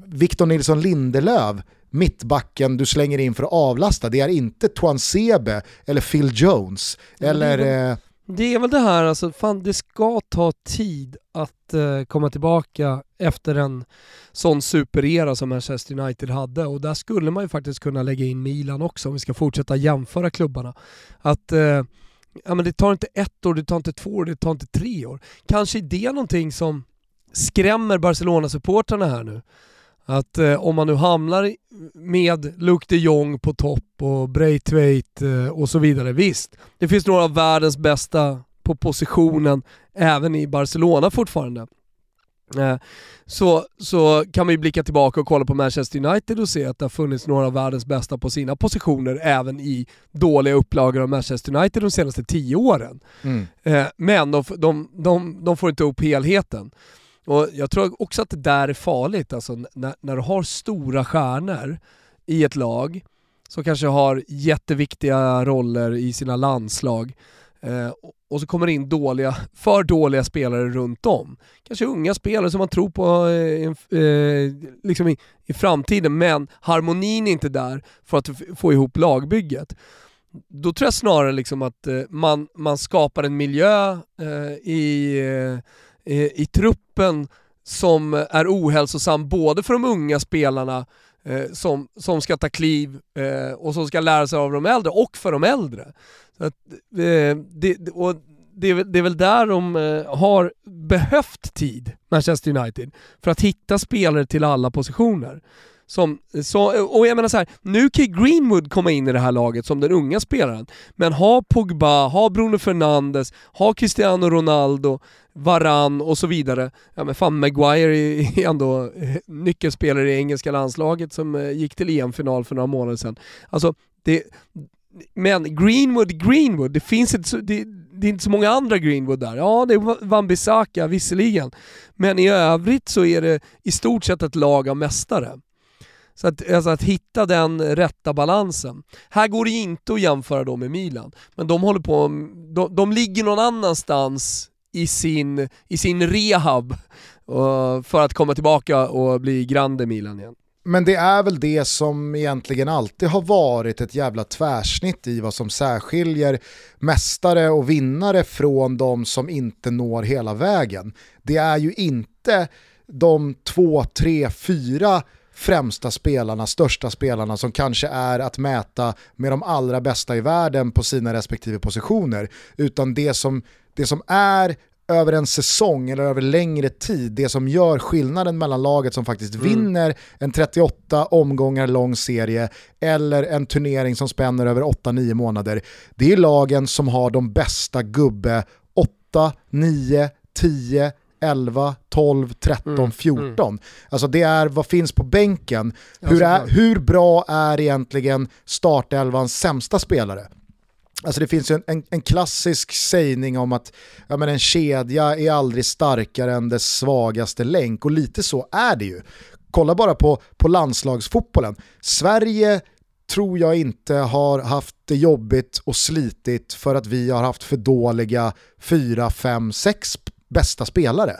Victor Nilsson Lindelöf mittbacken du slänger in för att avlasta. Det är inte Tuan Sebe eller Phil Jones. Eller... Väl, det är väl det här, alltså, fan, det ska ta tid att eh, komma tillbaka efter en sån superera som Manchester United hade och där skulle man ju faktiskt kunna lägga in Milan också om vi ska fortsätta jämföra klubbarna. Att eh, ja, men det tar inte ett år, det tar inte två år, det tar inte tre år. Kanske är det någonting som skrämmer Barcelona-supportrarna här nu. Att eh, om man nu hamnar med Luke de Jong på topp och Braithwaite eh, och så vidare, visst, det finns några av världens bästa på positionen även i Barcelona fortfarande. Eh, så, så kan ju blicka tillbaka och kolla på Manchester United och se att det har funnits några av världens bästa på sina positioner även i dåliga upplagor av Manchester United de senaste tio åren. Mm. Eh, men de, de, de, de får inte upp helheten. Och Jag tror också att det där är farligt, alltså när, när du har stora stjärnor i ett lag som kanske har jätteviktiga roller i sina landslag eh, och så kommer det in dåliga, för dåliga spelare runt om. Kanske unga spelare som man tror på eh, eh, liksom i, i framtiden men harmonin är inte där för att få ihop lagbygget då tror jag snarare liksom att eh, man, man skapar en miljö eh, i, eh, Eh, i truppen som är ohälsosam både för de unga spelarna eh, som, som ska ta kliv eh, och som ska lära sig av de äldre och för de äldre. Att, eh, det, och det, är, det är väl där de eh, har behövt tid, Manchester United, för att hitta spelare till alla positioner. Som, så, och jag menar så här, nu kan Greenwood komma in i det här laget som den unga spelaren, men ha Pogba, ha Bruno Fernandes, ha Cristiano Ronaldo, Varan och så vidare. Ja men fan, Maguire är ändå eh, nyckelspelare i engelska landslaget som eh, gick till EM-final för några månader sedan. Alltså, det, men Greenwood, Greenwood, det finns inte så, det, det är inte så många andra Greenwood där. Ja, det är Wan-Bissaka visserligen, men i övrigt så är det i stort sett ett lag av mästare. Så att, alltså att hitta den rätta balansen. Här går det inte att jämföra då med Milan, men de håller på, de, de ligger någon annanstans i sin, i sin rehab för att komma tillbaka och bli Grande Milan igen. Men det är väl det som egentligen alltid har varit ett jävla tvärsnitt i vad som särskiljer mästare och vinnare från de som inte når hela vägen. Det är ju inte de två, tre, fyra främsta spelarna, största spelarna som kanske är att mäta med de allra bästa i världen på sina respektive positioner. Utan det som, det som är över en säsong eller över längre tid, det som gör skillnaden mellan laget som faktiskt mm. vinner en 38 omgångar lång serie eller en turnering som spänner över 8-9 månader, det är lagen som har de bästa gubbe 8, 9, 10, 11, 12, 13, mm, 14. Mm. Alltså det är vad finns på bänken. Hur, är, hur bra är egentligen startelvans sämsta spelare? Alltså det finns ju en, en, en, klassisk sägning om att ja, men en kedja är aldrig starkare än dess svagaste länk och lite så är det ju. Kolla bara på, på landslagsfotbollen. Sverige tror jag inte har haft det jobbigt och slitigt för att vi har haft för dåliga 4, 5, 6 bästa spelare.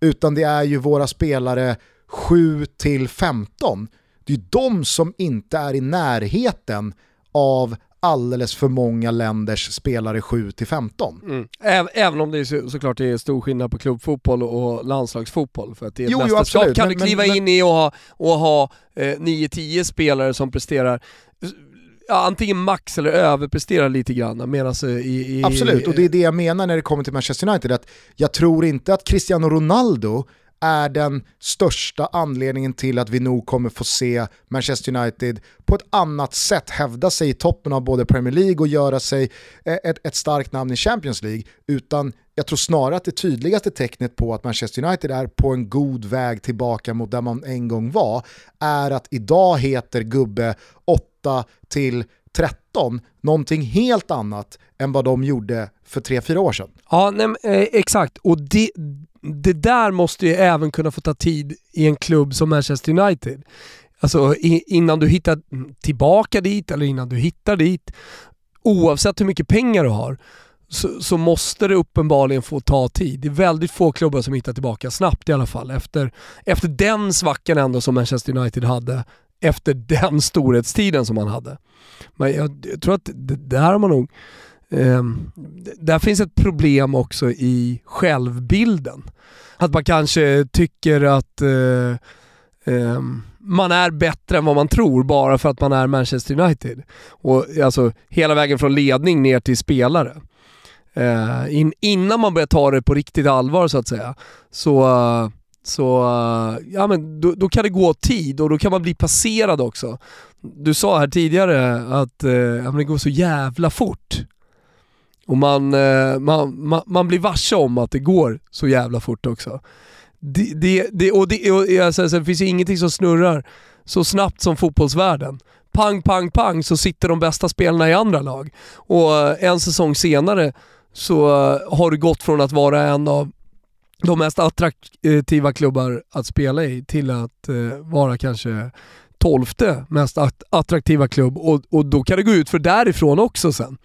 Utan det är ju våra spelare 7 till 15. Det är ju de som inte är i närheten av alldeles för många länders spelare 7-15. Mm. Även om det är så, såklart är stor skillnad på klubbfotboll och landslagsfotboll. För att det är jo, jo, absolut. kan men, du kliva men, in i och ha, och ha eh, 9-10 spelare som presterar ja, antingen max eller överpresterar lite grann. Medans eh, i, i, Absolut, och det är det jag menar när det kommer till Manchester United. Att jag tror inte att Cristiano Ronaldo är den största anledningen till att vi nog kommer få se Manchester United på ett annat sätt hävda sig i toppen av både Premier League och göra sig eh, ett, ett starkt namn i Champions League. Utan jag tror snarare att det tydligaste tecknet på att Manchester United är på en god väg tillbaka mot där man en gång var är att idag heter gubbe 8 till 13 någonting helt annat än vad de gjorde för 3-4 år sedan. Ja, nej, eh, exakt. Och det, det där måste ju även kunna få ta tid i en klubb som Manchester United. Alltså innan du hittar tillbaka dit eller innan du hittar dit. Oavsett hur mycket pengar du har så, så, måste det uppenbarligen få ta tid. Det är väldigt få klubbar som hittar tillbaka snabbt i alla fall. Efter, efter den svackan ändå som Manchester United hade efter den storhetstiden som man hade. Men jag, jag tror att det, där har man nog eh, där finns ett problem också i självbilden. Att man kanske tycker att eh, eh, man är bättre än vad man tror bara för att man är Manchester United. Och alltså hela vägen från ledning ner till spelare. Eh, in, innan man börjar ta det på riktigt allvar så att säga, så så eh, ja, men då, då, kan det gå tid och då kan man bli passerad också. Du sa här tidigare att eh, ja, det går så jävla fort. Och man, eh, man, man, man, blir varse om att det går så jävla fort också. Det, det, det och det, och, alltså, det finns ju ingenting som snurrar så snabbt som fotbollsvärlden. Pang, pang, pang så sitter de bästa spelarna i andra lag. Och eh, en säsong senare så eh, har du gått från att vara en av de mest attraktiva klubbar att spela i till att eh, vara kanske tolfte mest attraktiva klubb och, och då kan det gå ut för därifrån också sen.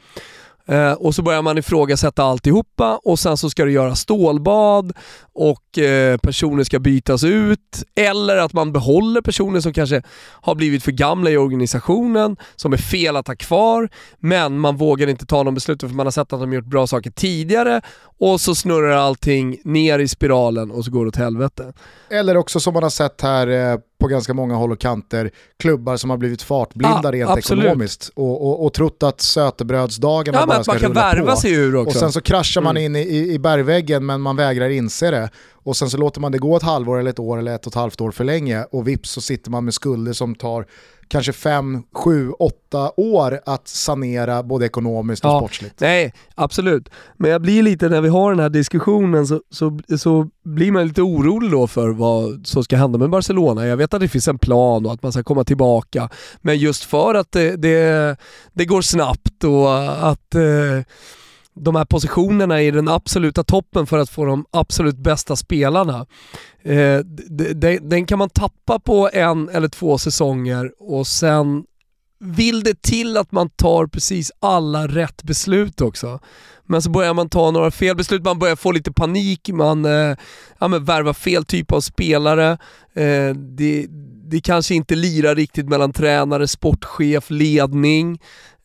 Eh, och så börjar man ifrågasätta alltihopa och sen så ska det göra stålbad och eh, personer ska bytas ut. Eller att man behåller personer som kanske har blivit för gamla i organisationen, som är fel att ha kvar, men man vågar inte ta de besluten för man har sett att de gjort bra saker tidigare och så snurrar allting ner i spiralen och så går det åt helvete. Eller också som man har sett här eh, på ganska många håll och kanter, klubbar som har blivit fartblinda ah, rent absolut. ekonomiskt och, och, och trott att sötebrödsdagarna ja, bara ska rulla på. man kan värva sig ur också. Och sen så kraschar man mm. in i, i bergväggen men man vägrar inse det. Och sen så låter man det gå ett halvår eller ett år eller ett och ett halvt år för länge och vips så sitter man med skulder som tar kanske fem, sju, åtta år att sanera både ekonomiskt och ja, sportsligt. Nej, absolut. Men jag blir lite, när vi har den här diskussionen så, så, så blir man lite orolig då för vad som ska hända med Barcelona. Jag vet att det finns en plan och att man ska komma tillbaka, men just för att det, det, det går snabbt och att eh, de här positionerna i den absoluta toppen för att få de absolut bästa spelarna. Eh, den kan man tappa på en eller två säsonger och sen vill det till att man tar precis alla rätt beslut också. Men så börjar man ta några fel beslut, man börjar få lite panik, man eh, ja, men värvar fel typ av spelare. Eh, det, det kanske inte lirar riktigt mellan tränare, sportchef, ledning.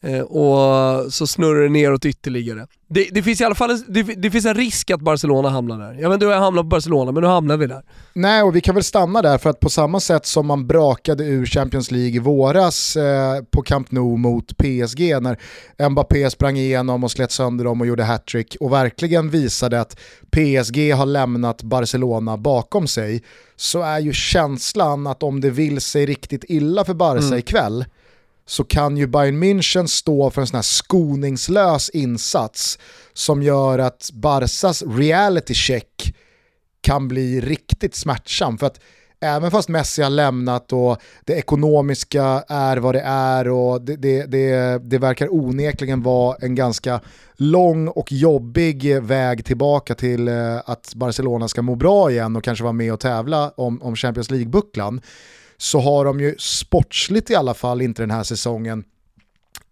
Eh, och så snurrar det neråt ytterligare. Det, det, finns i alla fall en, det, det, finns en risk att Barcelona hamnar där. Jag vet inte hur jag hamnar på Barcelona, men nu hamnar vi där. Nej, och vi kan väl stanna där för att på samma sätt som man brakade ur Champions League i våras eh, på Camp Nou mot PSG när Mbappé sprang igenom och slet sönder dem och gjorde hattrick och verkligen visade att PSG har lämnat Barcelona bakom sig så är ju känslan att om det vill sig riktigt illa för Barca mm. ikväll så kan ju Bayern München stå för en sån här skoningslös insats som gör att Barsas reality check kan bli riktigt smärtsam. För att även fast Messi har lämnat och det ekonomiska är vad det är och det, det, det, det verkar onekligen vara en ganska lång och jobbig väg tillbaka till eh, att Barcelona ska må bra igen och kanske vara med och tävla om, om Champions League-bucklan så har de ju sportsligt i alla fall inte den här säsongen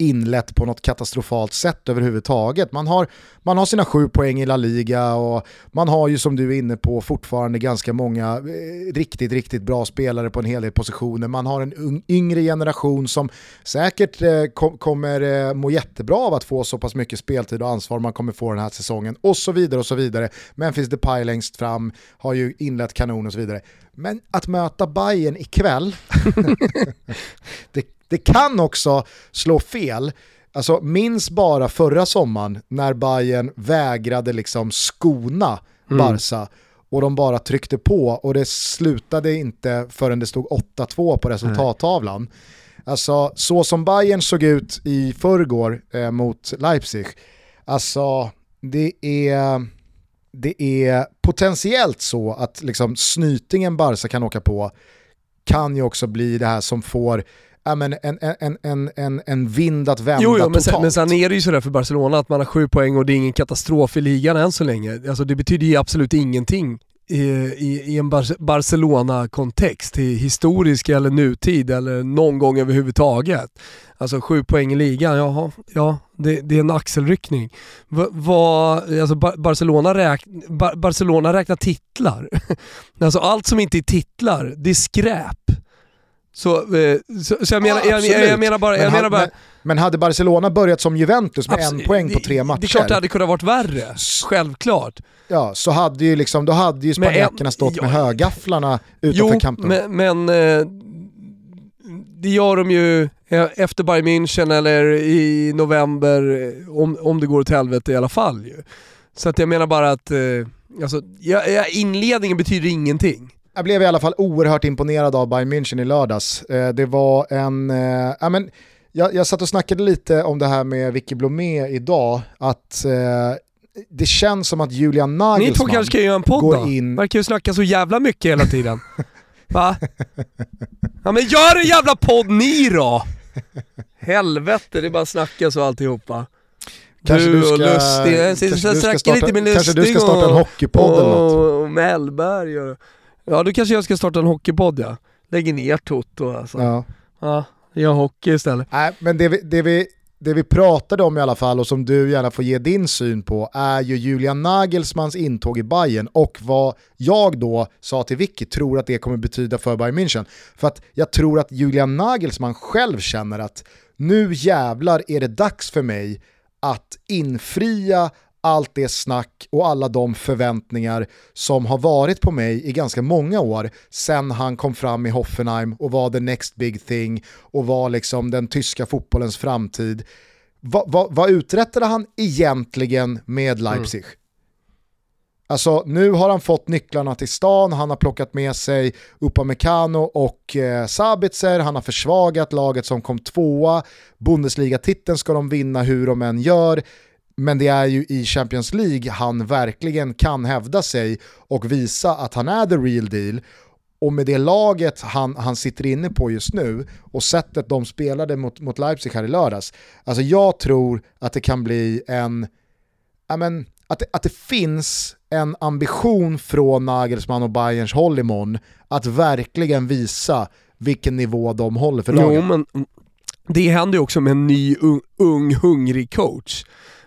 inlett på något katastrofalt sätt överhuvudtaget. Man har, man har sina sju poäng i La Liga och man har ju som du är inne på fortfarande ganska många eh, riktigt, riktigt bra spelare på en hel del positioner. Man har en yngre generation som säkert eh, kom, kommer eh, må jättebra av att få så pass mycket speltid och ansvar man kommer få den här säsongen och så vidare och så vidare. Memphis Depay längst fram har ju inlett kanon och så vidare. Men att möta Bayern ikväll, det, det kan också slå fel. Alltså minns bara förra sommaren när Bayern vägrade liksom skona mm. Barca och de bara tryckte på och det slutade inte förrän det stod 8-2 på resultattavlan. Nej. Alltså så som Bayern såg ut i förrgår eh, mot Leipzig, alltså det är det är potentiellt så att liksom snytingen Barca kan åka på kan ju också bli det här som får ja, men en, en, en, en, en vind att vända jo, jo, men sen, men sen är det ju sådär för Barcelona att man har sju poäng och det är ingen katastrof i ligan än så länge. Alltså det betyder ju absolut ingenting i, i, i en Bar Barcelona-kontext, i historisk eller nutid eller någon gång överhuvudtaget. Alltså sju poäng i ligan, jaha, ja det, det är en axelryckning. Va, va, alltså Barcelona, räk, Bar Barcelona räknar titlar. alltså allt som inte är titlar, det är skräp. Så, eh, så, så jag, menar, ja, jag, jag, menar bara... Jag menar bara men, men hade Barcelona börjat som Juventus med en poäng på tre matcher? Det är klart det hade kunnat varit värre, självklart. Ja, så hade ju, liksom, då hade ju spanjackerna stått ja, med högafflarna utanför jo, kampen. men, men eh, det gör de ju efter Bayern München eller i november, eh, om, om det går åt helvete i alla fall ju. Så att jag menar bara att, alltså, ja, inledningen betyder ingenting. Jag blev i alla fall oerhört imponerad av Bayern München i lördags. Det var en, ja men, jag, jag satt och snackade lite om det här med Vicky Blomé idag, att eh, det känns som att Julian Nagelsmann Ni två kanske ska göra en podd då? In... Verkar ju snacka så jävla mycket hela tiden. Va? Ja men gör en jävla podd ni då! Helvete, det är bara att snacka så alltihopa. Kanske du, ska, och Lustig, kanske, du ska starta, kanske du ska starta en hockeypodd eller något? Och Mellberg och... Ja, då kanske jag ska starta en hockeypodd ja. Lägger ner Toto alltså. Ja. ja. Jag hockey istället. Nej, men det vi, det vi det vi pratade om i alla fall och som du gärna får ge din syn på är ju Julian Nagelsmans intåg i Bayern och vad jag då sa till Vicky tror att det kommer betyda för Bayern München. För att jag tror att Julian Nagelsmann själv känner att nu jävlar är det dags för mig att infria allt det snack och alla de förväntningar som har varit på mig i ganska många år sen han kom fram i Hoffenheim och var the next big thing och var liksom den tyska fotbollens framtid. Va, va, vad uträttade han egentligen med mm. Leipzig? Mm. Alltså nu har han fått nycklarna till stan, han har plockat med sig Upamecano och eh, Sabitzer, han har försvagat laget som kom tvåa, Bundesliga-titeln ska de vinna hur de än gör. Men det är ju i Champions League han verkligen kan hävda sig och visa att han är the real deal. Och med det laget han, han sitter inne på just nu och sättet de spelade mot, mot Leipzig här i lördags. Alltså jag tror att det kan bli en, men, att, det, att det finns en ambition från Nagelsmann och Bayerns håll imorgon att verkligen visa vilken nivå de håller för laget. Jo, men det händer ju också med en ny ung, ung hungrig coach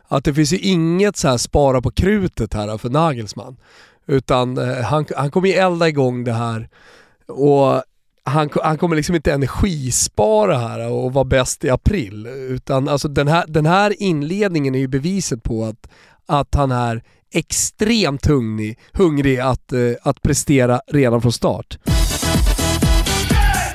att det finns ju inget så här spara på krutet här för Nagelsmann. Utan eh, han, han kommer ju elda igång det här och han, han kommer liksom inte energispara här och vara bäst i april. Utan alltså den här, den här inledningen är ju beviset på att, att han är extremt hungrig, hungrig att, eh, att prestera redan från start.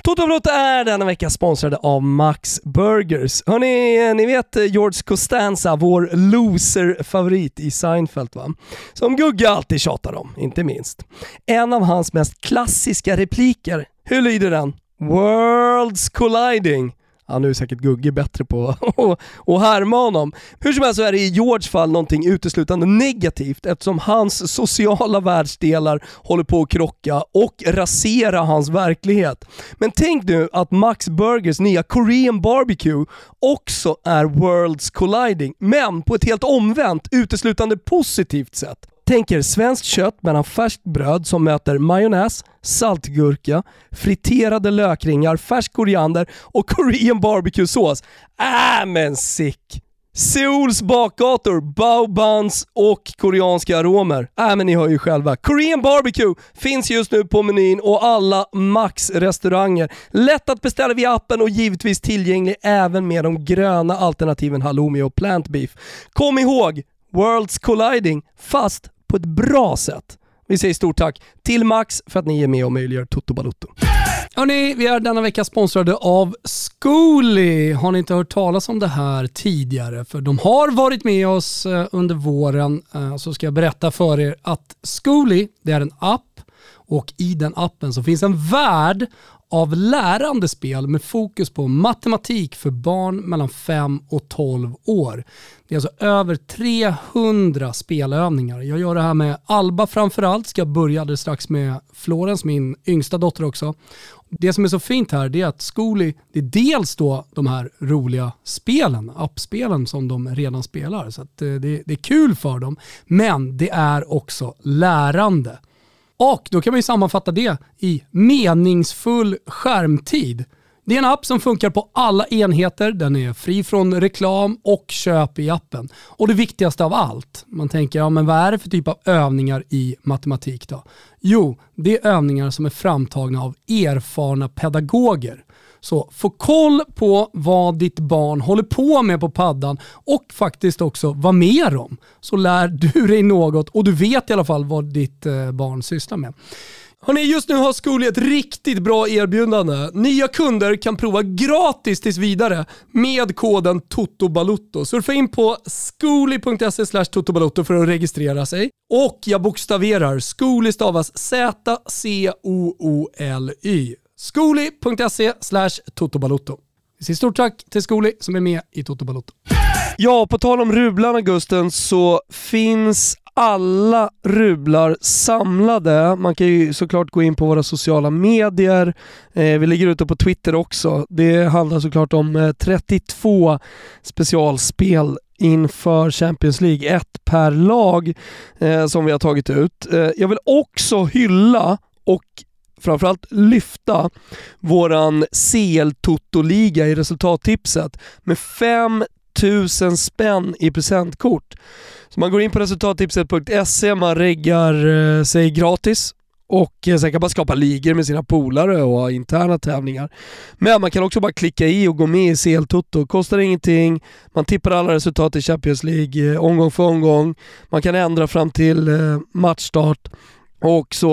Toto Balotto är denna vecka sponsrade av Max Burgers. Hörni, eh, ni vet eh, George Costanza, vår loser-favorit i Seinfeld va? Som Gugge alltid tjatar om, inte minst. En av hans mest klassiska repliker, hur lyder den? Worlds colliding. Han nu är säkert Gugge bättre på att härma honom. Hur som helst så är det i Georges fall någonting uteslutande negativt eftersom hans sociala världsdelar håller på att krocka och rasera hans verklighet. Men tänk nu att Max Burgers nya Korean Barbecue också är Worlds Colliding, men på ett helt omvänt, uteslutande positivt sätt. Tänk er svenskt kött mellan färskt bröd som möter majonnäs, saltgurka, friterade lökringar, färsk koriander och Korean barbecue-sås. Äh men sick! Seouls bakgator, bao buns och koreanska aromer. Äh men ni hör ju själva. Korean barbecue finns just nu på menyn och alla Max-restauranger. Lätt att beställa via appen och givetvis tillgänglig även med de gröna alternativen halloumi och plant beef. Kom ihåg, Worlds colliding, fast på ett bra sätt. Vi säger stort tack till Max för att ni är med och möjliggör Toto Balutto. Hörni, vi är denna vecka sponsrade av Zcooly. Har ni inte hört talas om det här tidigare? För de har varit med oss eh, under våren. Eh, så ska jag berätta för er att Zcooly, det är en app och i den appen så finns en värld av lärande spel med fokus på matematik för barn mellan 5 och 12 år. Det är alltså över 300 spelövningar. Jag gör det här med Alba framförallt, ska börja alldeles strax med Florens, min yngsta dotter också. Det som är så fint här är att Zcooly, det är dels då de här roliga spelen, appspelen som de redan spelar. Så att eh, det, det är kul för dem, men det är också lärande. Och då kan man ju sammanfatta det i meningsfull skärmtid. Det är en app som funkar på alla enheter, den är fri från reklam och köp i appen. Och det viktigaste av allt, man tänker, ja men vad är det för typ av övningar i matematik då? Jo, det är övningar som är framtagna av erfarna pedagoger. Så få koll på vad ditt barn håller på med på paddan och faktiskt också vad med dem. Så lär du dig något och du vet i alla fall vad ditt eh, barn sysslar med. Hörrni, just nu har Zcooly ett riktigt bra erbjudande. Nya kunder kan prova gratis tills vidare med koden TOTOBALUTTO. Surfa in på zcooly.se totobalutto för att registrera sig. Och jag bokstaverar, Zcooly stavas Z-C-O-O-L-Y. Skoli.se slash totobalotto. Vi säger stort tack till Skoli som är med i Toto Balotto. Ja, på tal om rublarna Gusten så finns alla rublar samlade. Man kan ju såklart gå in på våra sociala medier. Eh, vi lägger ut det på Twitter också. Det handlar såklart om eh, 32 specialspel inför Champions League, ett per lag eh, som vi har tagit ut. Eh, jag vill också hylla och framförallt lyfta våran CL Toto-liga i resultattipset med 5000 spänn i presentkort. Så man går in på resultattipset.se, man reggar eh, sig gratis och eh, sen kan man skapa ligor med sina polare och ha interna tävlingar. Men man kan också bara klicka i och gå med i CL Toto. Kostar ingenting, man tippar alla resultat i Champions League eh, omgång för omgång. Man kan ändra fram till matchstart. Och så,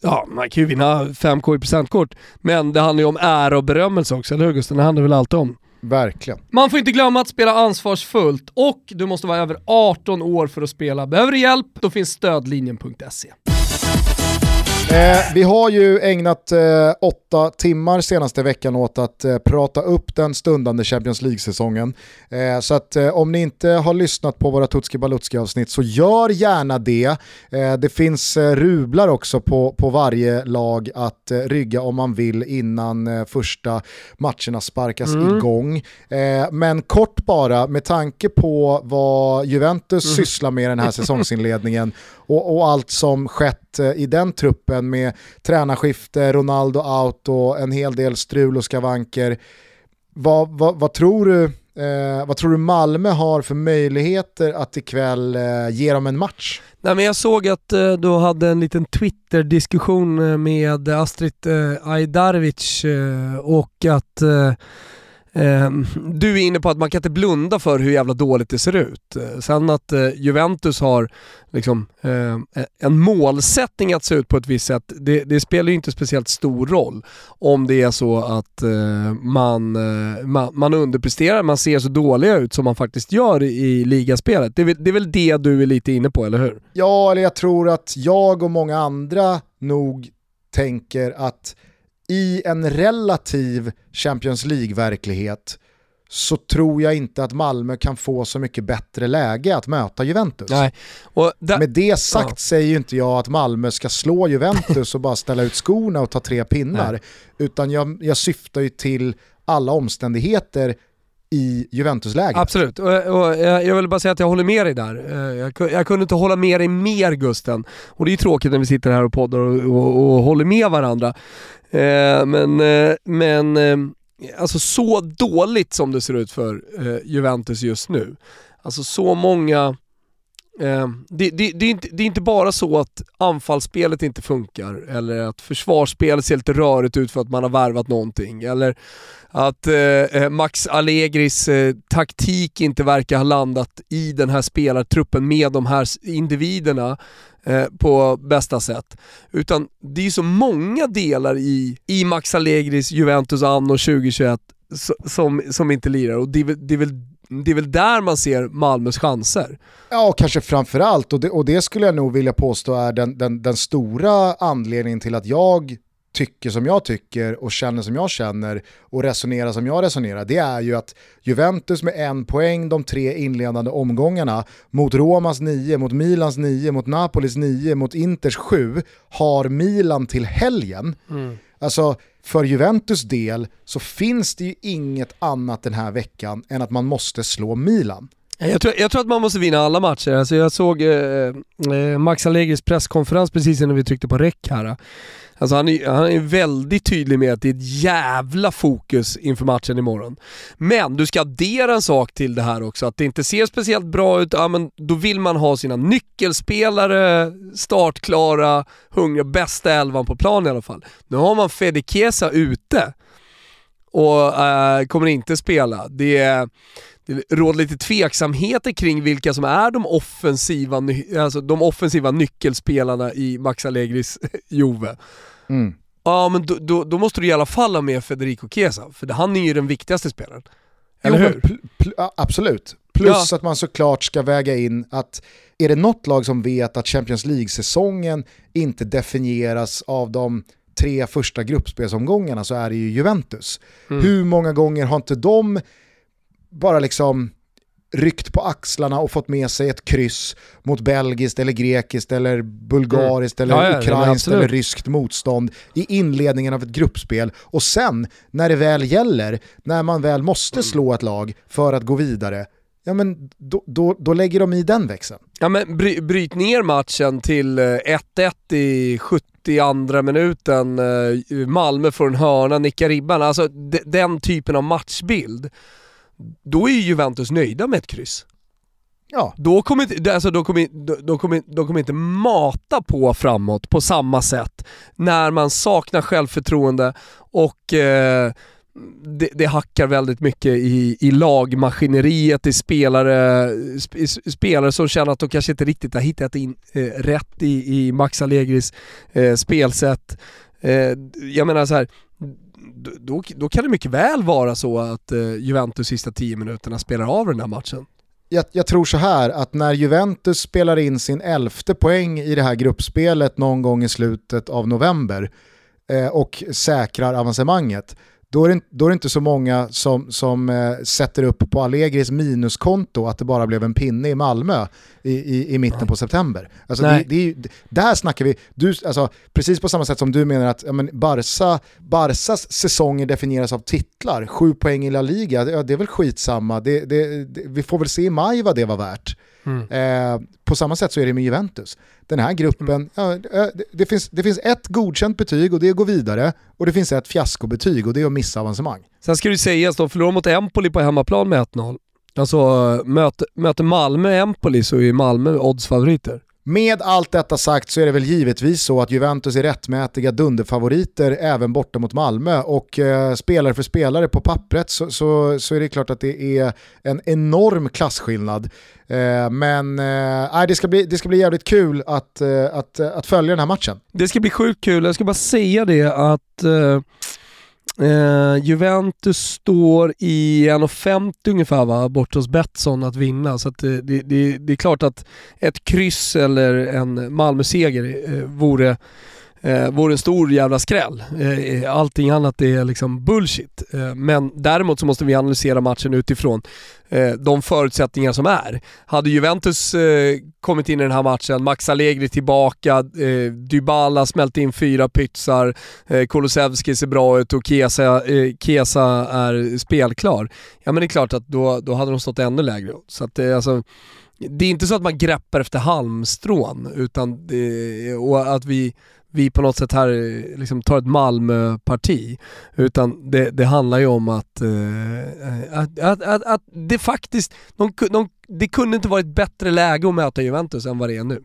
ja, man kan ju vinna 5K i presentkort. Men det handlar ju om ära och berömmelse också, eller hur Gusten? Det handlar väl alltid om. Verkligen. Man får inte glömma att spela ansvarsfullt och du måste vara över 18 år för att spela. Behöver du hjälp? Då finns stödlinjen.se. Eh, vi har ju ägnat eh, åtta timmar senaste veckan åt att eh, prata upp den stundande Champions League-säsongen. Eh, så att eh, om ni inte har lyssnat på våra Tutski Balutski avsnitt så gör gärna det. Eh, det finns rublar också på, på varje lag att rygga om man vill innan första matcherna sparkas mm. igång. men kort bara, med tanke på vad Juventus mm. sysslar med den här säsongsinledningen och, och allt som skett eh, i den truppen med tränarskifte, Ronaldo out och en hel del strul och skavanker. Vad, vad, vad tror du Eh, vad tror du Malmö har för möjligheter att ikväll eh, ge dem en match? Nej, men jag såg att eh, du hade en liten Twitter-diskussion eh, med Astrid eh, Ajdarevic eh, och att eh, Ehm, du är inne på att man kan inte blunda för hur jävla dåligt det ser ut. Sen att eh, Juventus har liksom, eh, e-, en målsättning att se ut på ett visst sätt, det, det, spelar ju inte speciellt stor roll om det är så att eh, man, eh, man, man underpresterar, man ser så dåliga ut som man faktiskt gör i, i ligaspelet. Det är, det är väl det du är lite inne på, eller hur? Ja, eller jag tror att jag och många andra nog tänker att i en relativ Champions League-verklighet så tror jag inte att Malmö kan få så mycket bättre läge att möta Juventus. Nej. Där, Med det sagt ja. säger ju inte jag att Malmö ska slå Juventus och bara ställa ut skorna och ta tre pinnar. Nej. Utan jag, jag syftar ju till alla omständigheter i Juventus-läget. Absolut, och, och, jag vill bara säga att jag håller med dig där. Eh, jag, jag, kunde inte hålla med dig mer Gusten. Och det är ju tråkigt när vi sitter här och poddar och, och, och håller med varandra. Eh, men, eh, men eh, alltså så dåligt som det ser ut för eh, Juventus just nu. Alltså så många Eh, det, det, det, är inte, det, är inte, bara så att anfallsspelet inte funkar eller att försvarsspelet ser lite rörigt ut för att man har värvat någonting eller att eh, eh Max Allegris eh, taktik inte verkar ha landat i den här spelartruppen med de här individerna Eh, på bästa sätt. Utan det är så många delar i, i Max Allegris Juventus anno 2021 som, som inte lirar och det är, det är väl det är väl där man ser Malmös chanser. Ja, kanske framförallt, och det, och det skulle jag nog vilja påstå är den, den, den stora anledningen till att jag tycker som jag tycker och känner som jag känner och resonerar som jag resonerar, det är ju att Juventus med en poäng de tre inledande omgångarna mot Romas nio, mot Milans nio, mot Napolis nio, mot Inters sju har Milan till helgen. Mm. Alltså för Juventus del så finns det ju inget annat den här veckan än att man måste slå Milan. Jag tror, jag tror, att man måste vinna alla matcher. Alltså jag såg eh, eh Max Allegris presskonferens precis innan vi tryckte på räck här. Alltså han är, han är väldigt tydlig med att det är ett jävla fokus inför matchen imorgon. Men du ska addera en sak till det här också, att det inte ser speciellt bra ut, ja men då vill man ha sina nyckelspelare startklara, hungriga, bästa elvan på plan i alla fall. Nu har man Fede Chiesa ute och äh, kommer inte spela. Det är det råder lite tveksamheter kring vilka som är de offensiva, alltså de offensiva nyckelspelarna i Max Allegris Juve. Mm. Ja men då, då, då, måste du i alla fall ha med Federico Chiesa, för han är ju den viktigaste spelaren. Eller hur? Pl pl absolut. Plus ja. att man såklart ska väga in att är det något lag som vet att Champions League-säsongen inte definieras av de tre första gruppspelsomgångarna så är det ju Juventus. Mm. Hur många gånger har inte de bara liksom ryckt på axlarna och fått med sig ett kryss mot belgiskt eller grekiskt eller bulgariskt mm. eller ja, ukrainskt eller ryskt motstånd i inledningen av ett gruppspel och sen när det väl gäller, när man väl måste slå ett lag för att gå vidare, ja men då, då, då lägger de i den växeln. Ja men bry, bryt ner matchen till 1-1 eh, i 72 minuten, eh, Malmö får en hörna, nickar ribban, alltså den typen av matchbild då är ju Juventus nöjda med ett kryss. Ja. Då kommer, alltså, de, kommer, de, kommer, de kommer inte mata på framåt på samma sätt när man saknar självförtroende och eh, det, det, hackar väldigt mycket i, i lagmaskineriet, i spelare, sp, spelare som känner att de kanske inte riktigt har hittat in eh, rätt i, i Max Allegris eh, spelsätt. Eh, jag menar så här, då, då kan det mycket väl vara så att eh, Juventus sista tio minuterna spelar av den här matchen. Jag, jag, tror så här att när Juventus spelar in sin elfte poäng i det här gruppspelet någon gång i slutet av november eh, och säkrar avancemanget, då är, det, då är det inte så många som, som eh, sätter upp på Allegris minuskonto att det bara blev en pinne i Malmö i, i, i mitten på september. Alltså det, det, det, där snackar vi, du, alltså, precis på samma sätt som du menar att ja, men Barca, Barcas säsonger definieras av titlar, sju poäng i La Liga, det, ja, det är väl skitsamma, vi får väl se i maj vad det var värt. Mm. Eh, på samma sätt så är det med Juventus. Den här gruppen, mm. ja, det, det, finns, det finns ett godkänt betyg och det är att gå vidare och det finns ett fiaskobetyg och det är att missa avancemang. Sen ska det sägas, de förlorar mot Empoli på hemmaplan med 1-0. Alltså möter, möter Malmö Empoli så är Malmö oddsfavoriter. Med allt detta sagt så är det väl givetvis så att Juventus är rättmätiga dunderfavoriter även borta mot Malmö och eh, spelare för spelare på pappret så, så, så, är det klart att det är en enorm klasskillnad. Eh, men eh, det, ska bli, det ska bli jävligt kul att, eh, att, att följa den här matchen. Det ska bli sjukt kul, jag ska bara säga det att eh, Eh, Juventus står i 1,50 ungefär va, bort hos Betsson att vinna. Så att eh, det, det, det, är klart att ett kryss eller en Malmö-seger eh, vore eh, vore en stor jävla skräll. Eh, eh, allting annat är liksom bullshit. Eh, men däremot så måste vi analysera matchen utifrån eh, de förutsättningar som är. Hade Juventus eh, kommit in i den här matchen, Max Allegri tillbaka, eh, Dybala smält in fyra pytsar, eh, Kulusevski ser bra ut och Kesa, eh, Kesa är spelklar. Ja men det är klart att då, då hade de stått ännu lägre. Så att, eh, alltså, det är inte så att man greppar efter halmstrån, utan det, och att vi vi på något sätt här liksom tar ett Malmö-parti. Utan det, det, handlar ju om att, eh, att, att, att, att, det faktiskt, de, de, det kunde inte varit bättre läge att möta Juventus än vad det är nu.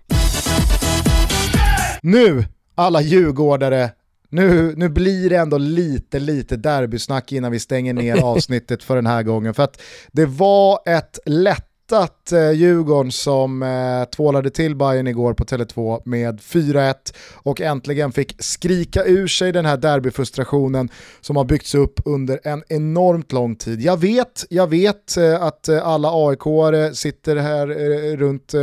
Nu, alla djurgårdare, nu, nu blir det ändå lite, lite derbysnack innan vi stänger ner avsnittet för den här gången. För att det var ett lätt hittat eh, Djurgården som eh, tvålade till Bayern igår på Tele2 med 4-1 och äntligen fick skrika ur sig den här derbyfrustrationen som har byggts upp under en enormt lång tid. Jag vet, jag vet eh, att eh, alla AIK-are sitter här eh, runt eh,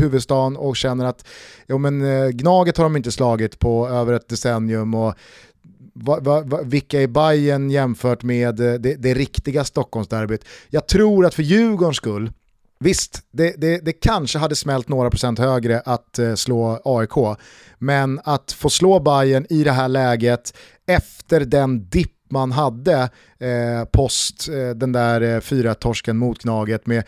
huvudstaden och känner att jo, men, eh, Gnaget har de inte slagit på över ett decennium och va, va, va, vilka är Bayern jämfört med eh, det, det riktiga Stockholmsderbyt? Jag tror att för Djurgårdens skull, Visst, det, det, det, kanske hade smält några procent högre att eh, slå AIK, men att få slå Bayern i det här läget efter den dipp man hade eh, post eh, den där eh, 4-torsken mot Gnaget med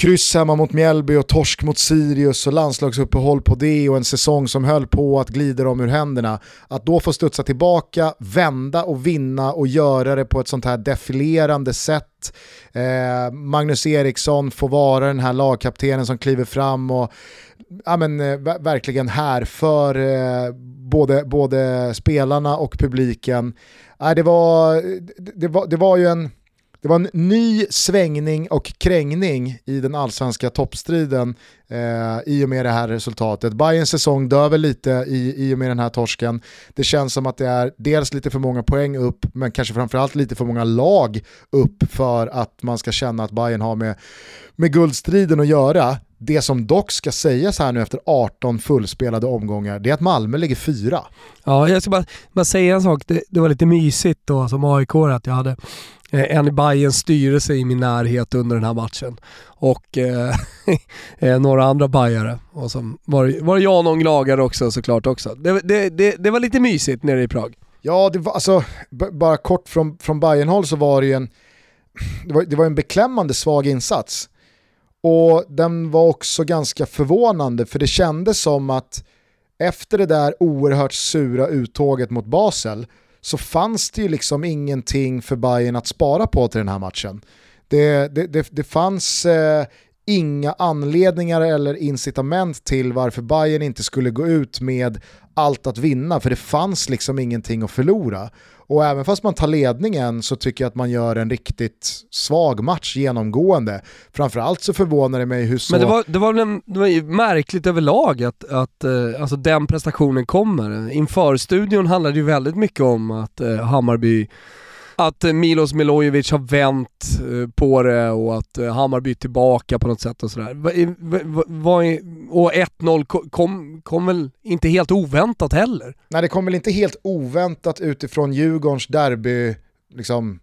kryss hemma mot Mjällby och torsk mot Sirius och landslagsuppehåll på det och en säsong som höll på att glida dem ur händerna. Att då få studsa tillbaka, vända och vinna och göra det på ett sånt här defilerande sätt. Eh, Magnus Eriksson får vara den här lagkaptenen som kliver fram och ja, men, eh, verkligen här för eh, både, både spelarna och publiken. Eh, det, var, det, var, det var ju en det var en ny svängning och krängning i den allsvenska toppstriden eh, i och med det här resultatet. Bayerns säsong dör väl lite i, i och med den här torsken. Det känns som att det är dels lite för många poäng upp, men kanske framförallt lite för många lag upp för att man ska känna att Bayern har med, med guldstriden att göra. Det som dock ska sägas här nu efter 18 fullspelade omgångar, det är att Malmö ligger fyra. Ja, jag ska bara, bara säga en sak. Det, det var lite mysigt då som aik att jag hade Eh, en i Bayerns styrelse i min närhet under den här matchen. Och eh, eh några andra bajare. Och så var, var det jag och någon glagare också såklart också. Det, det, det, det, var lite mysigt nere i Prag. Ja, det var alltså, bara kort från, från Bayern-håll så var det ju en, det var, det var en beklämmande svag insats. Och den var också ganska förvånande för det kändes som att efter det där oerhört sura uttåget mot Basel så fanns det ju liksom ingenting för Bayern att spara på till den här matchen. det, det, det, det fanns eh, inga anledningar eller incitament till varför Bayern inte skulle gå ut med allt att vinna, för det fanns liksom ingenting att förlora. Och även fast man tar ledningen så tycker jag att man gör en riktigt svag match genomgående. Framförallt så förvånar det mig hur så... Men det var, det var, en, det var märkligt överlag att, att uh, alltså den prestationen kommer. Inför studion handlade det ju väldigt mycket om att uh, Hammarby att eh, Milos Milojevic har vänt eh, på det och att eh, Hammarby är tillbaka på något sätt och sådär. Och 1-0 kom, kom väl inte helt oväntat heller? Nej det kom väl inte helt oväntat utifrån Djurgårdens derby, liksom,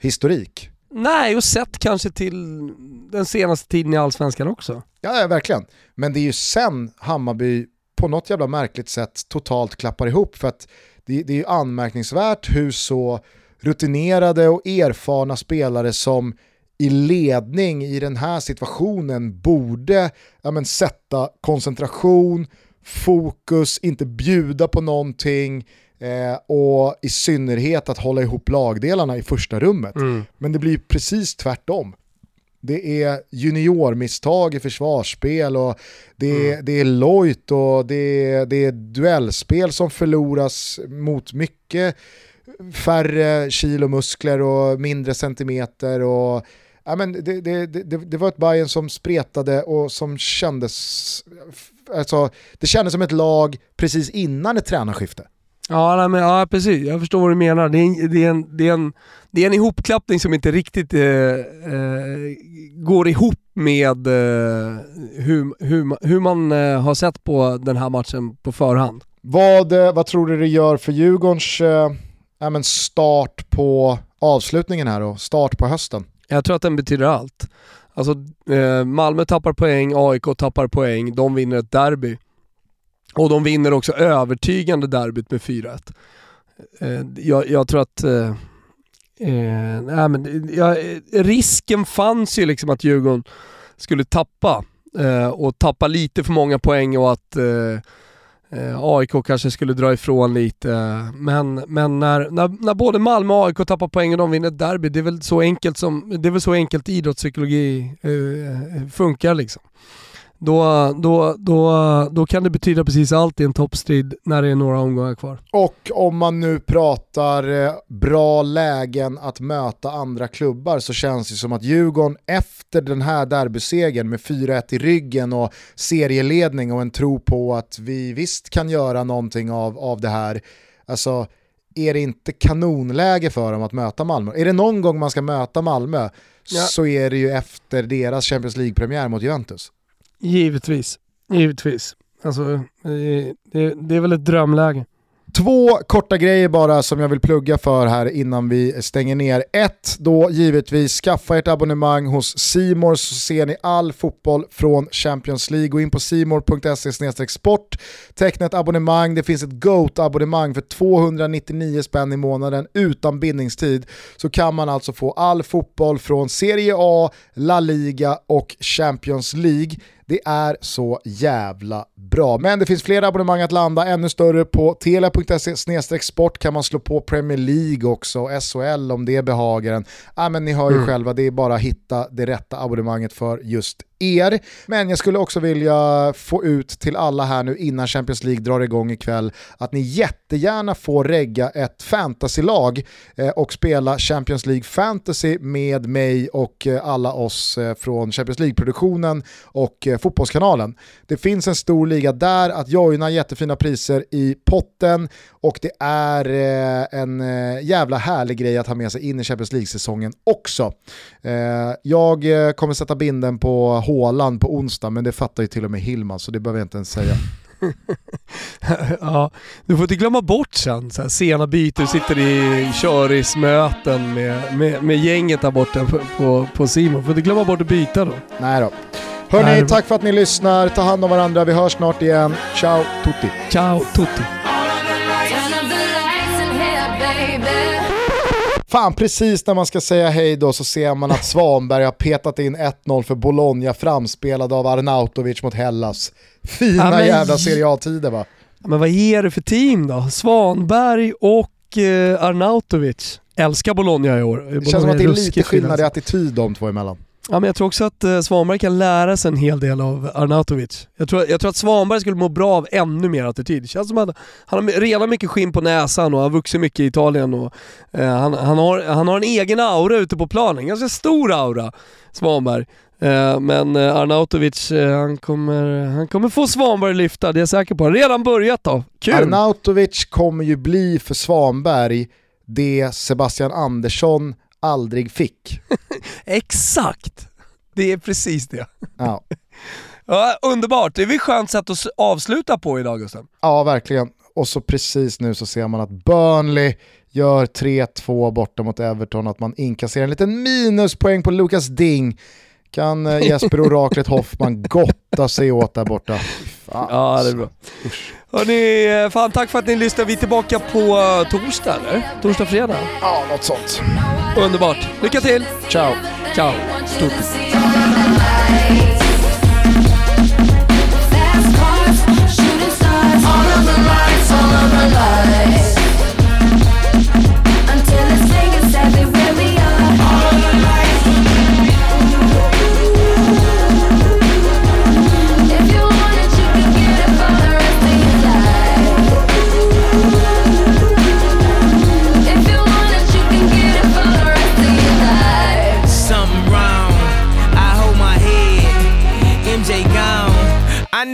historik. Nej, och sett kanske till den senaste tiden i Allsvenskan också. Ja, ja, verkligen. Men det är ju sen Hammarby på något jävla märkligt sätt totalt klappar ihop för att det, det är ju anmärkningsvärt hur så rutinerade och erfarna spelare som i ledning i den här situationen borde ja, men, sätta koncentration, fokus, inte bjuda på någonting eh, och i synnerhet att hålla ihop lagdelarna i första rummet. Mm. Men det blir precis tvärtom. Det är juniormisstag i försvarsspel och det är, mm. det är lojt och det är, det är duellspel som förloras mot mycket färre kilo muskler och mindre centimeter och ja, men det, det, det, det var ett Bayern som spretade och som kändes, alltså, det kändes som ett lag precis innan ett tränarskifte. Ja, nej, men, ja precis, jag förstår vad du menar. Det är en, det är en, det är en, det är en ihopklappning som inte riktigt eh, eh, går ihop med eh, hur, hur, hur man eh, har sett på den här matchen på förhand. Vad, eh, vad tror du det gör för Djurgårdens eh, ja, men start på avslutningen här och start på hösten? Jag tror att den betyder allt. Alltså eh, Malmö tappar poäng, AIK tappar poäng, de vinner ett derby. Och de vinner också övertygande derbyt med 4-1. Eh, jag, jag, tror att eh, eh, nej, men, ja, eh, risken fanns ju liksom att Djurgården skulle tappa eh, och tappa lite för många poäng och att eh, eh, AIK kanske skulle dra ifrån lite, men, men när, när, när både Malmö och AIK tappar poäng och de vinner ett derby, det är väl så enkelt, som, det är väl så enkelt idrottspsykologi eh, eh funkar liksom då, då, då, då kan det betyda precis allt i en toppstrid när det är några omgångar kvar. Och om man nu pratar eh, bra lägen att möta andra klubbar så känns det som att Djurgården efter den här derbysegern med 4-1 i ryggen och serieledning och en tro på att vi visst kan göra någonting av, av det här, alltså är det inte kanonläge för dem att möta Malmö? Är det någon gång man ska möta Malmö ja. så är det ju efter deras Champions League-premiär mot Juventus. Givetvis, givetvis. Alltså, det, det är väl ett drömläge. Två korta grejer bara som jag vill plugga för här innan vi stänger ner. Ett, då givetvis skaffa ert abonnemang hos Simor så ser ni all fotboll från Champions League. Gå in på simor.se sport, teckna ett abonnemang, det finns ett GOAT-abonnemang för 299 spänn i månaden utan bindningstid. Så kan man alltså få all fotboll från Serie A, La Liga och Champions League. Det är så jävla bra. Men det finns fler abonnemang att landa, ännu större på telia.se sport kan man slå på Premier League också, SHL om det behagar en. Ja, men ni hör ju mm. själva, det är bara att hitta det rätta abonnemanget för just er. Men jag skulle också vilja få ut till alla här nu innan Champions League drar igång ikväll att ni jättegärna får regga ett fantasylag eh, och spela Champions League Fantasy med mig och eh, alla oss eh, från Champions League-produktionen och Fotbollskanalen. Det finns en stor liga där att joina, jättefina priser i potten och det är en jävla härlig grej att ha med sig in i Champions League-säsongen också. Jag kommer sätta binden på Håland på onsdag, men det fattar ju till och med Hillman så det behöver jag inte ens säga. ja, du får inte glömma bort sen, så här, sena byten, sitter i körismöten med, med, med gänget där borta på, på, på Simon. Du får inte glömma bort att byta då. Nej då. Hörni, tack för att ni lyssnar. Ta hand om varandra. Vi hörs snart igen. Ciao tutti. Ciao tutti. Fan, precis när man ska säga hej då så ser man att Svanberg har petat in 1-0 för Bologna framspelad av Arnautovic mot Hellas. Fina ja, jävla Serie A-tider va? Men vad är det för team då? Svanberg och eh, Arnautovic? älskar Bologna i år. Det Bologna känns som att det är lite skillnad i attityd de två emellan. Ja, men jag tror också att eh, Svanberg kan lära sig en hel del av Arnautovic. Jag tror, jag tror att Svanberg skulle må bra av ännu mer attityd. Det känns som att han har redan mycket skinn på näsan och har vuxit mycket i Italien. Och, eh, han, han, har, han har en egen aura ute på planen, ganska stor aura, Svanberg. Eh, men eh, Arnautovic, eh, han, kommer, han kommer få Svanberg lyfta, det är jag säker på. Redan börjat då, kul! Arnautovic kommer ju bli för Svanberg det Sebastian Andersson aldrig fick. Exakt! Det är precis det. Ja, Ja, underbart, det är väl skönt sätt att avsluta på idag Gusten. ja verkligen. Och så precis nu så ser man att Burnley gör 3-2 borta mot Everton, att man inkasserar en liten minuspoäng på Lucas Ding. Kan eh, Jesper Oraklet Hoffman gotta sig åt där borta. Ja, det är bra. Hörni, eh, fan tack för att ni lyssnade. Vi är tillbaka på eh, torsdag eller? Torsdag, fredag? Ja, något sånt. Underbart. Lycka till! Ciao. Ciao. Stort.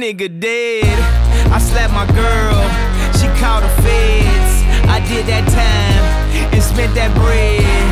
nigga dead. I slapped my girl, she called the feds. I did that time and spent that bread.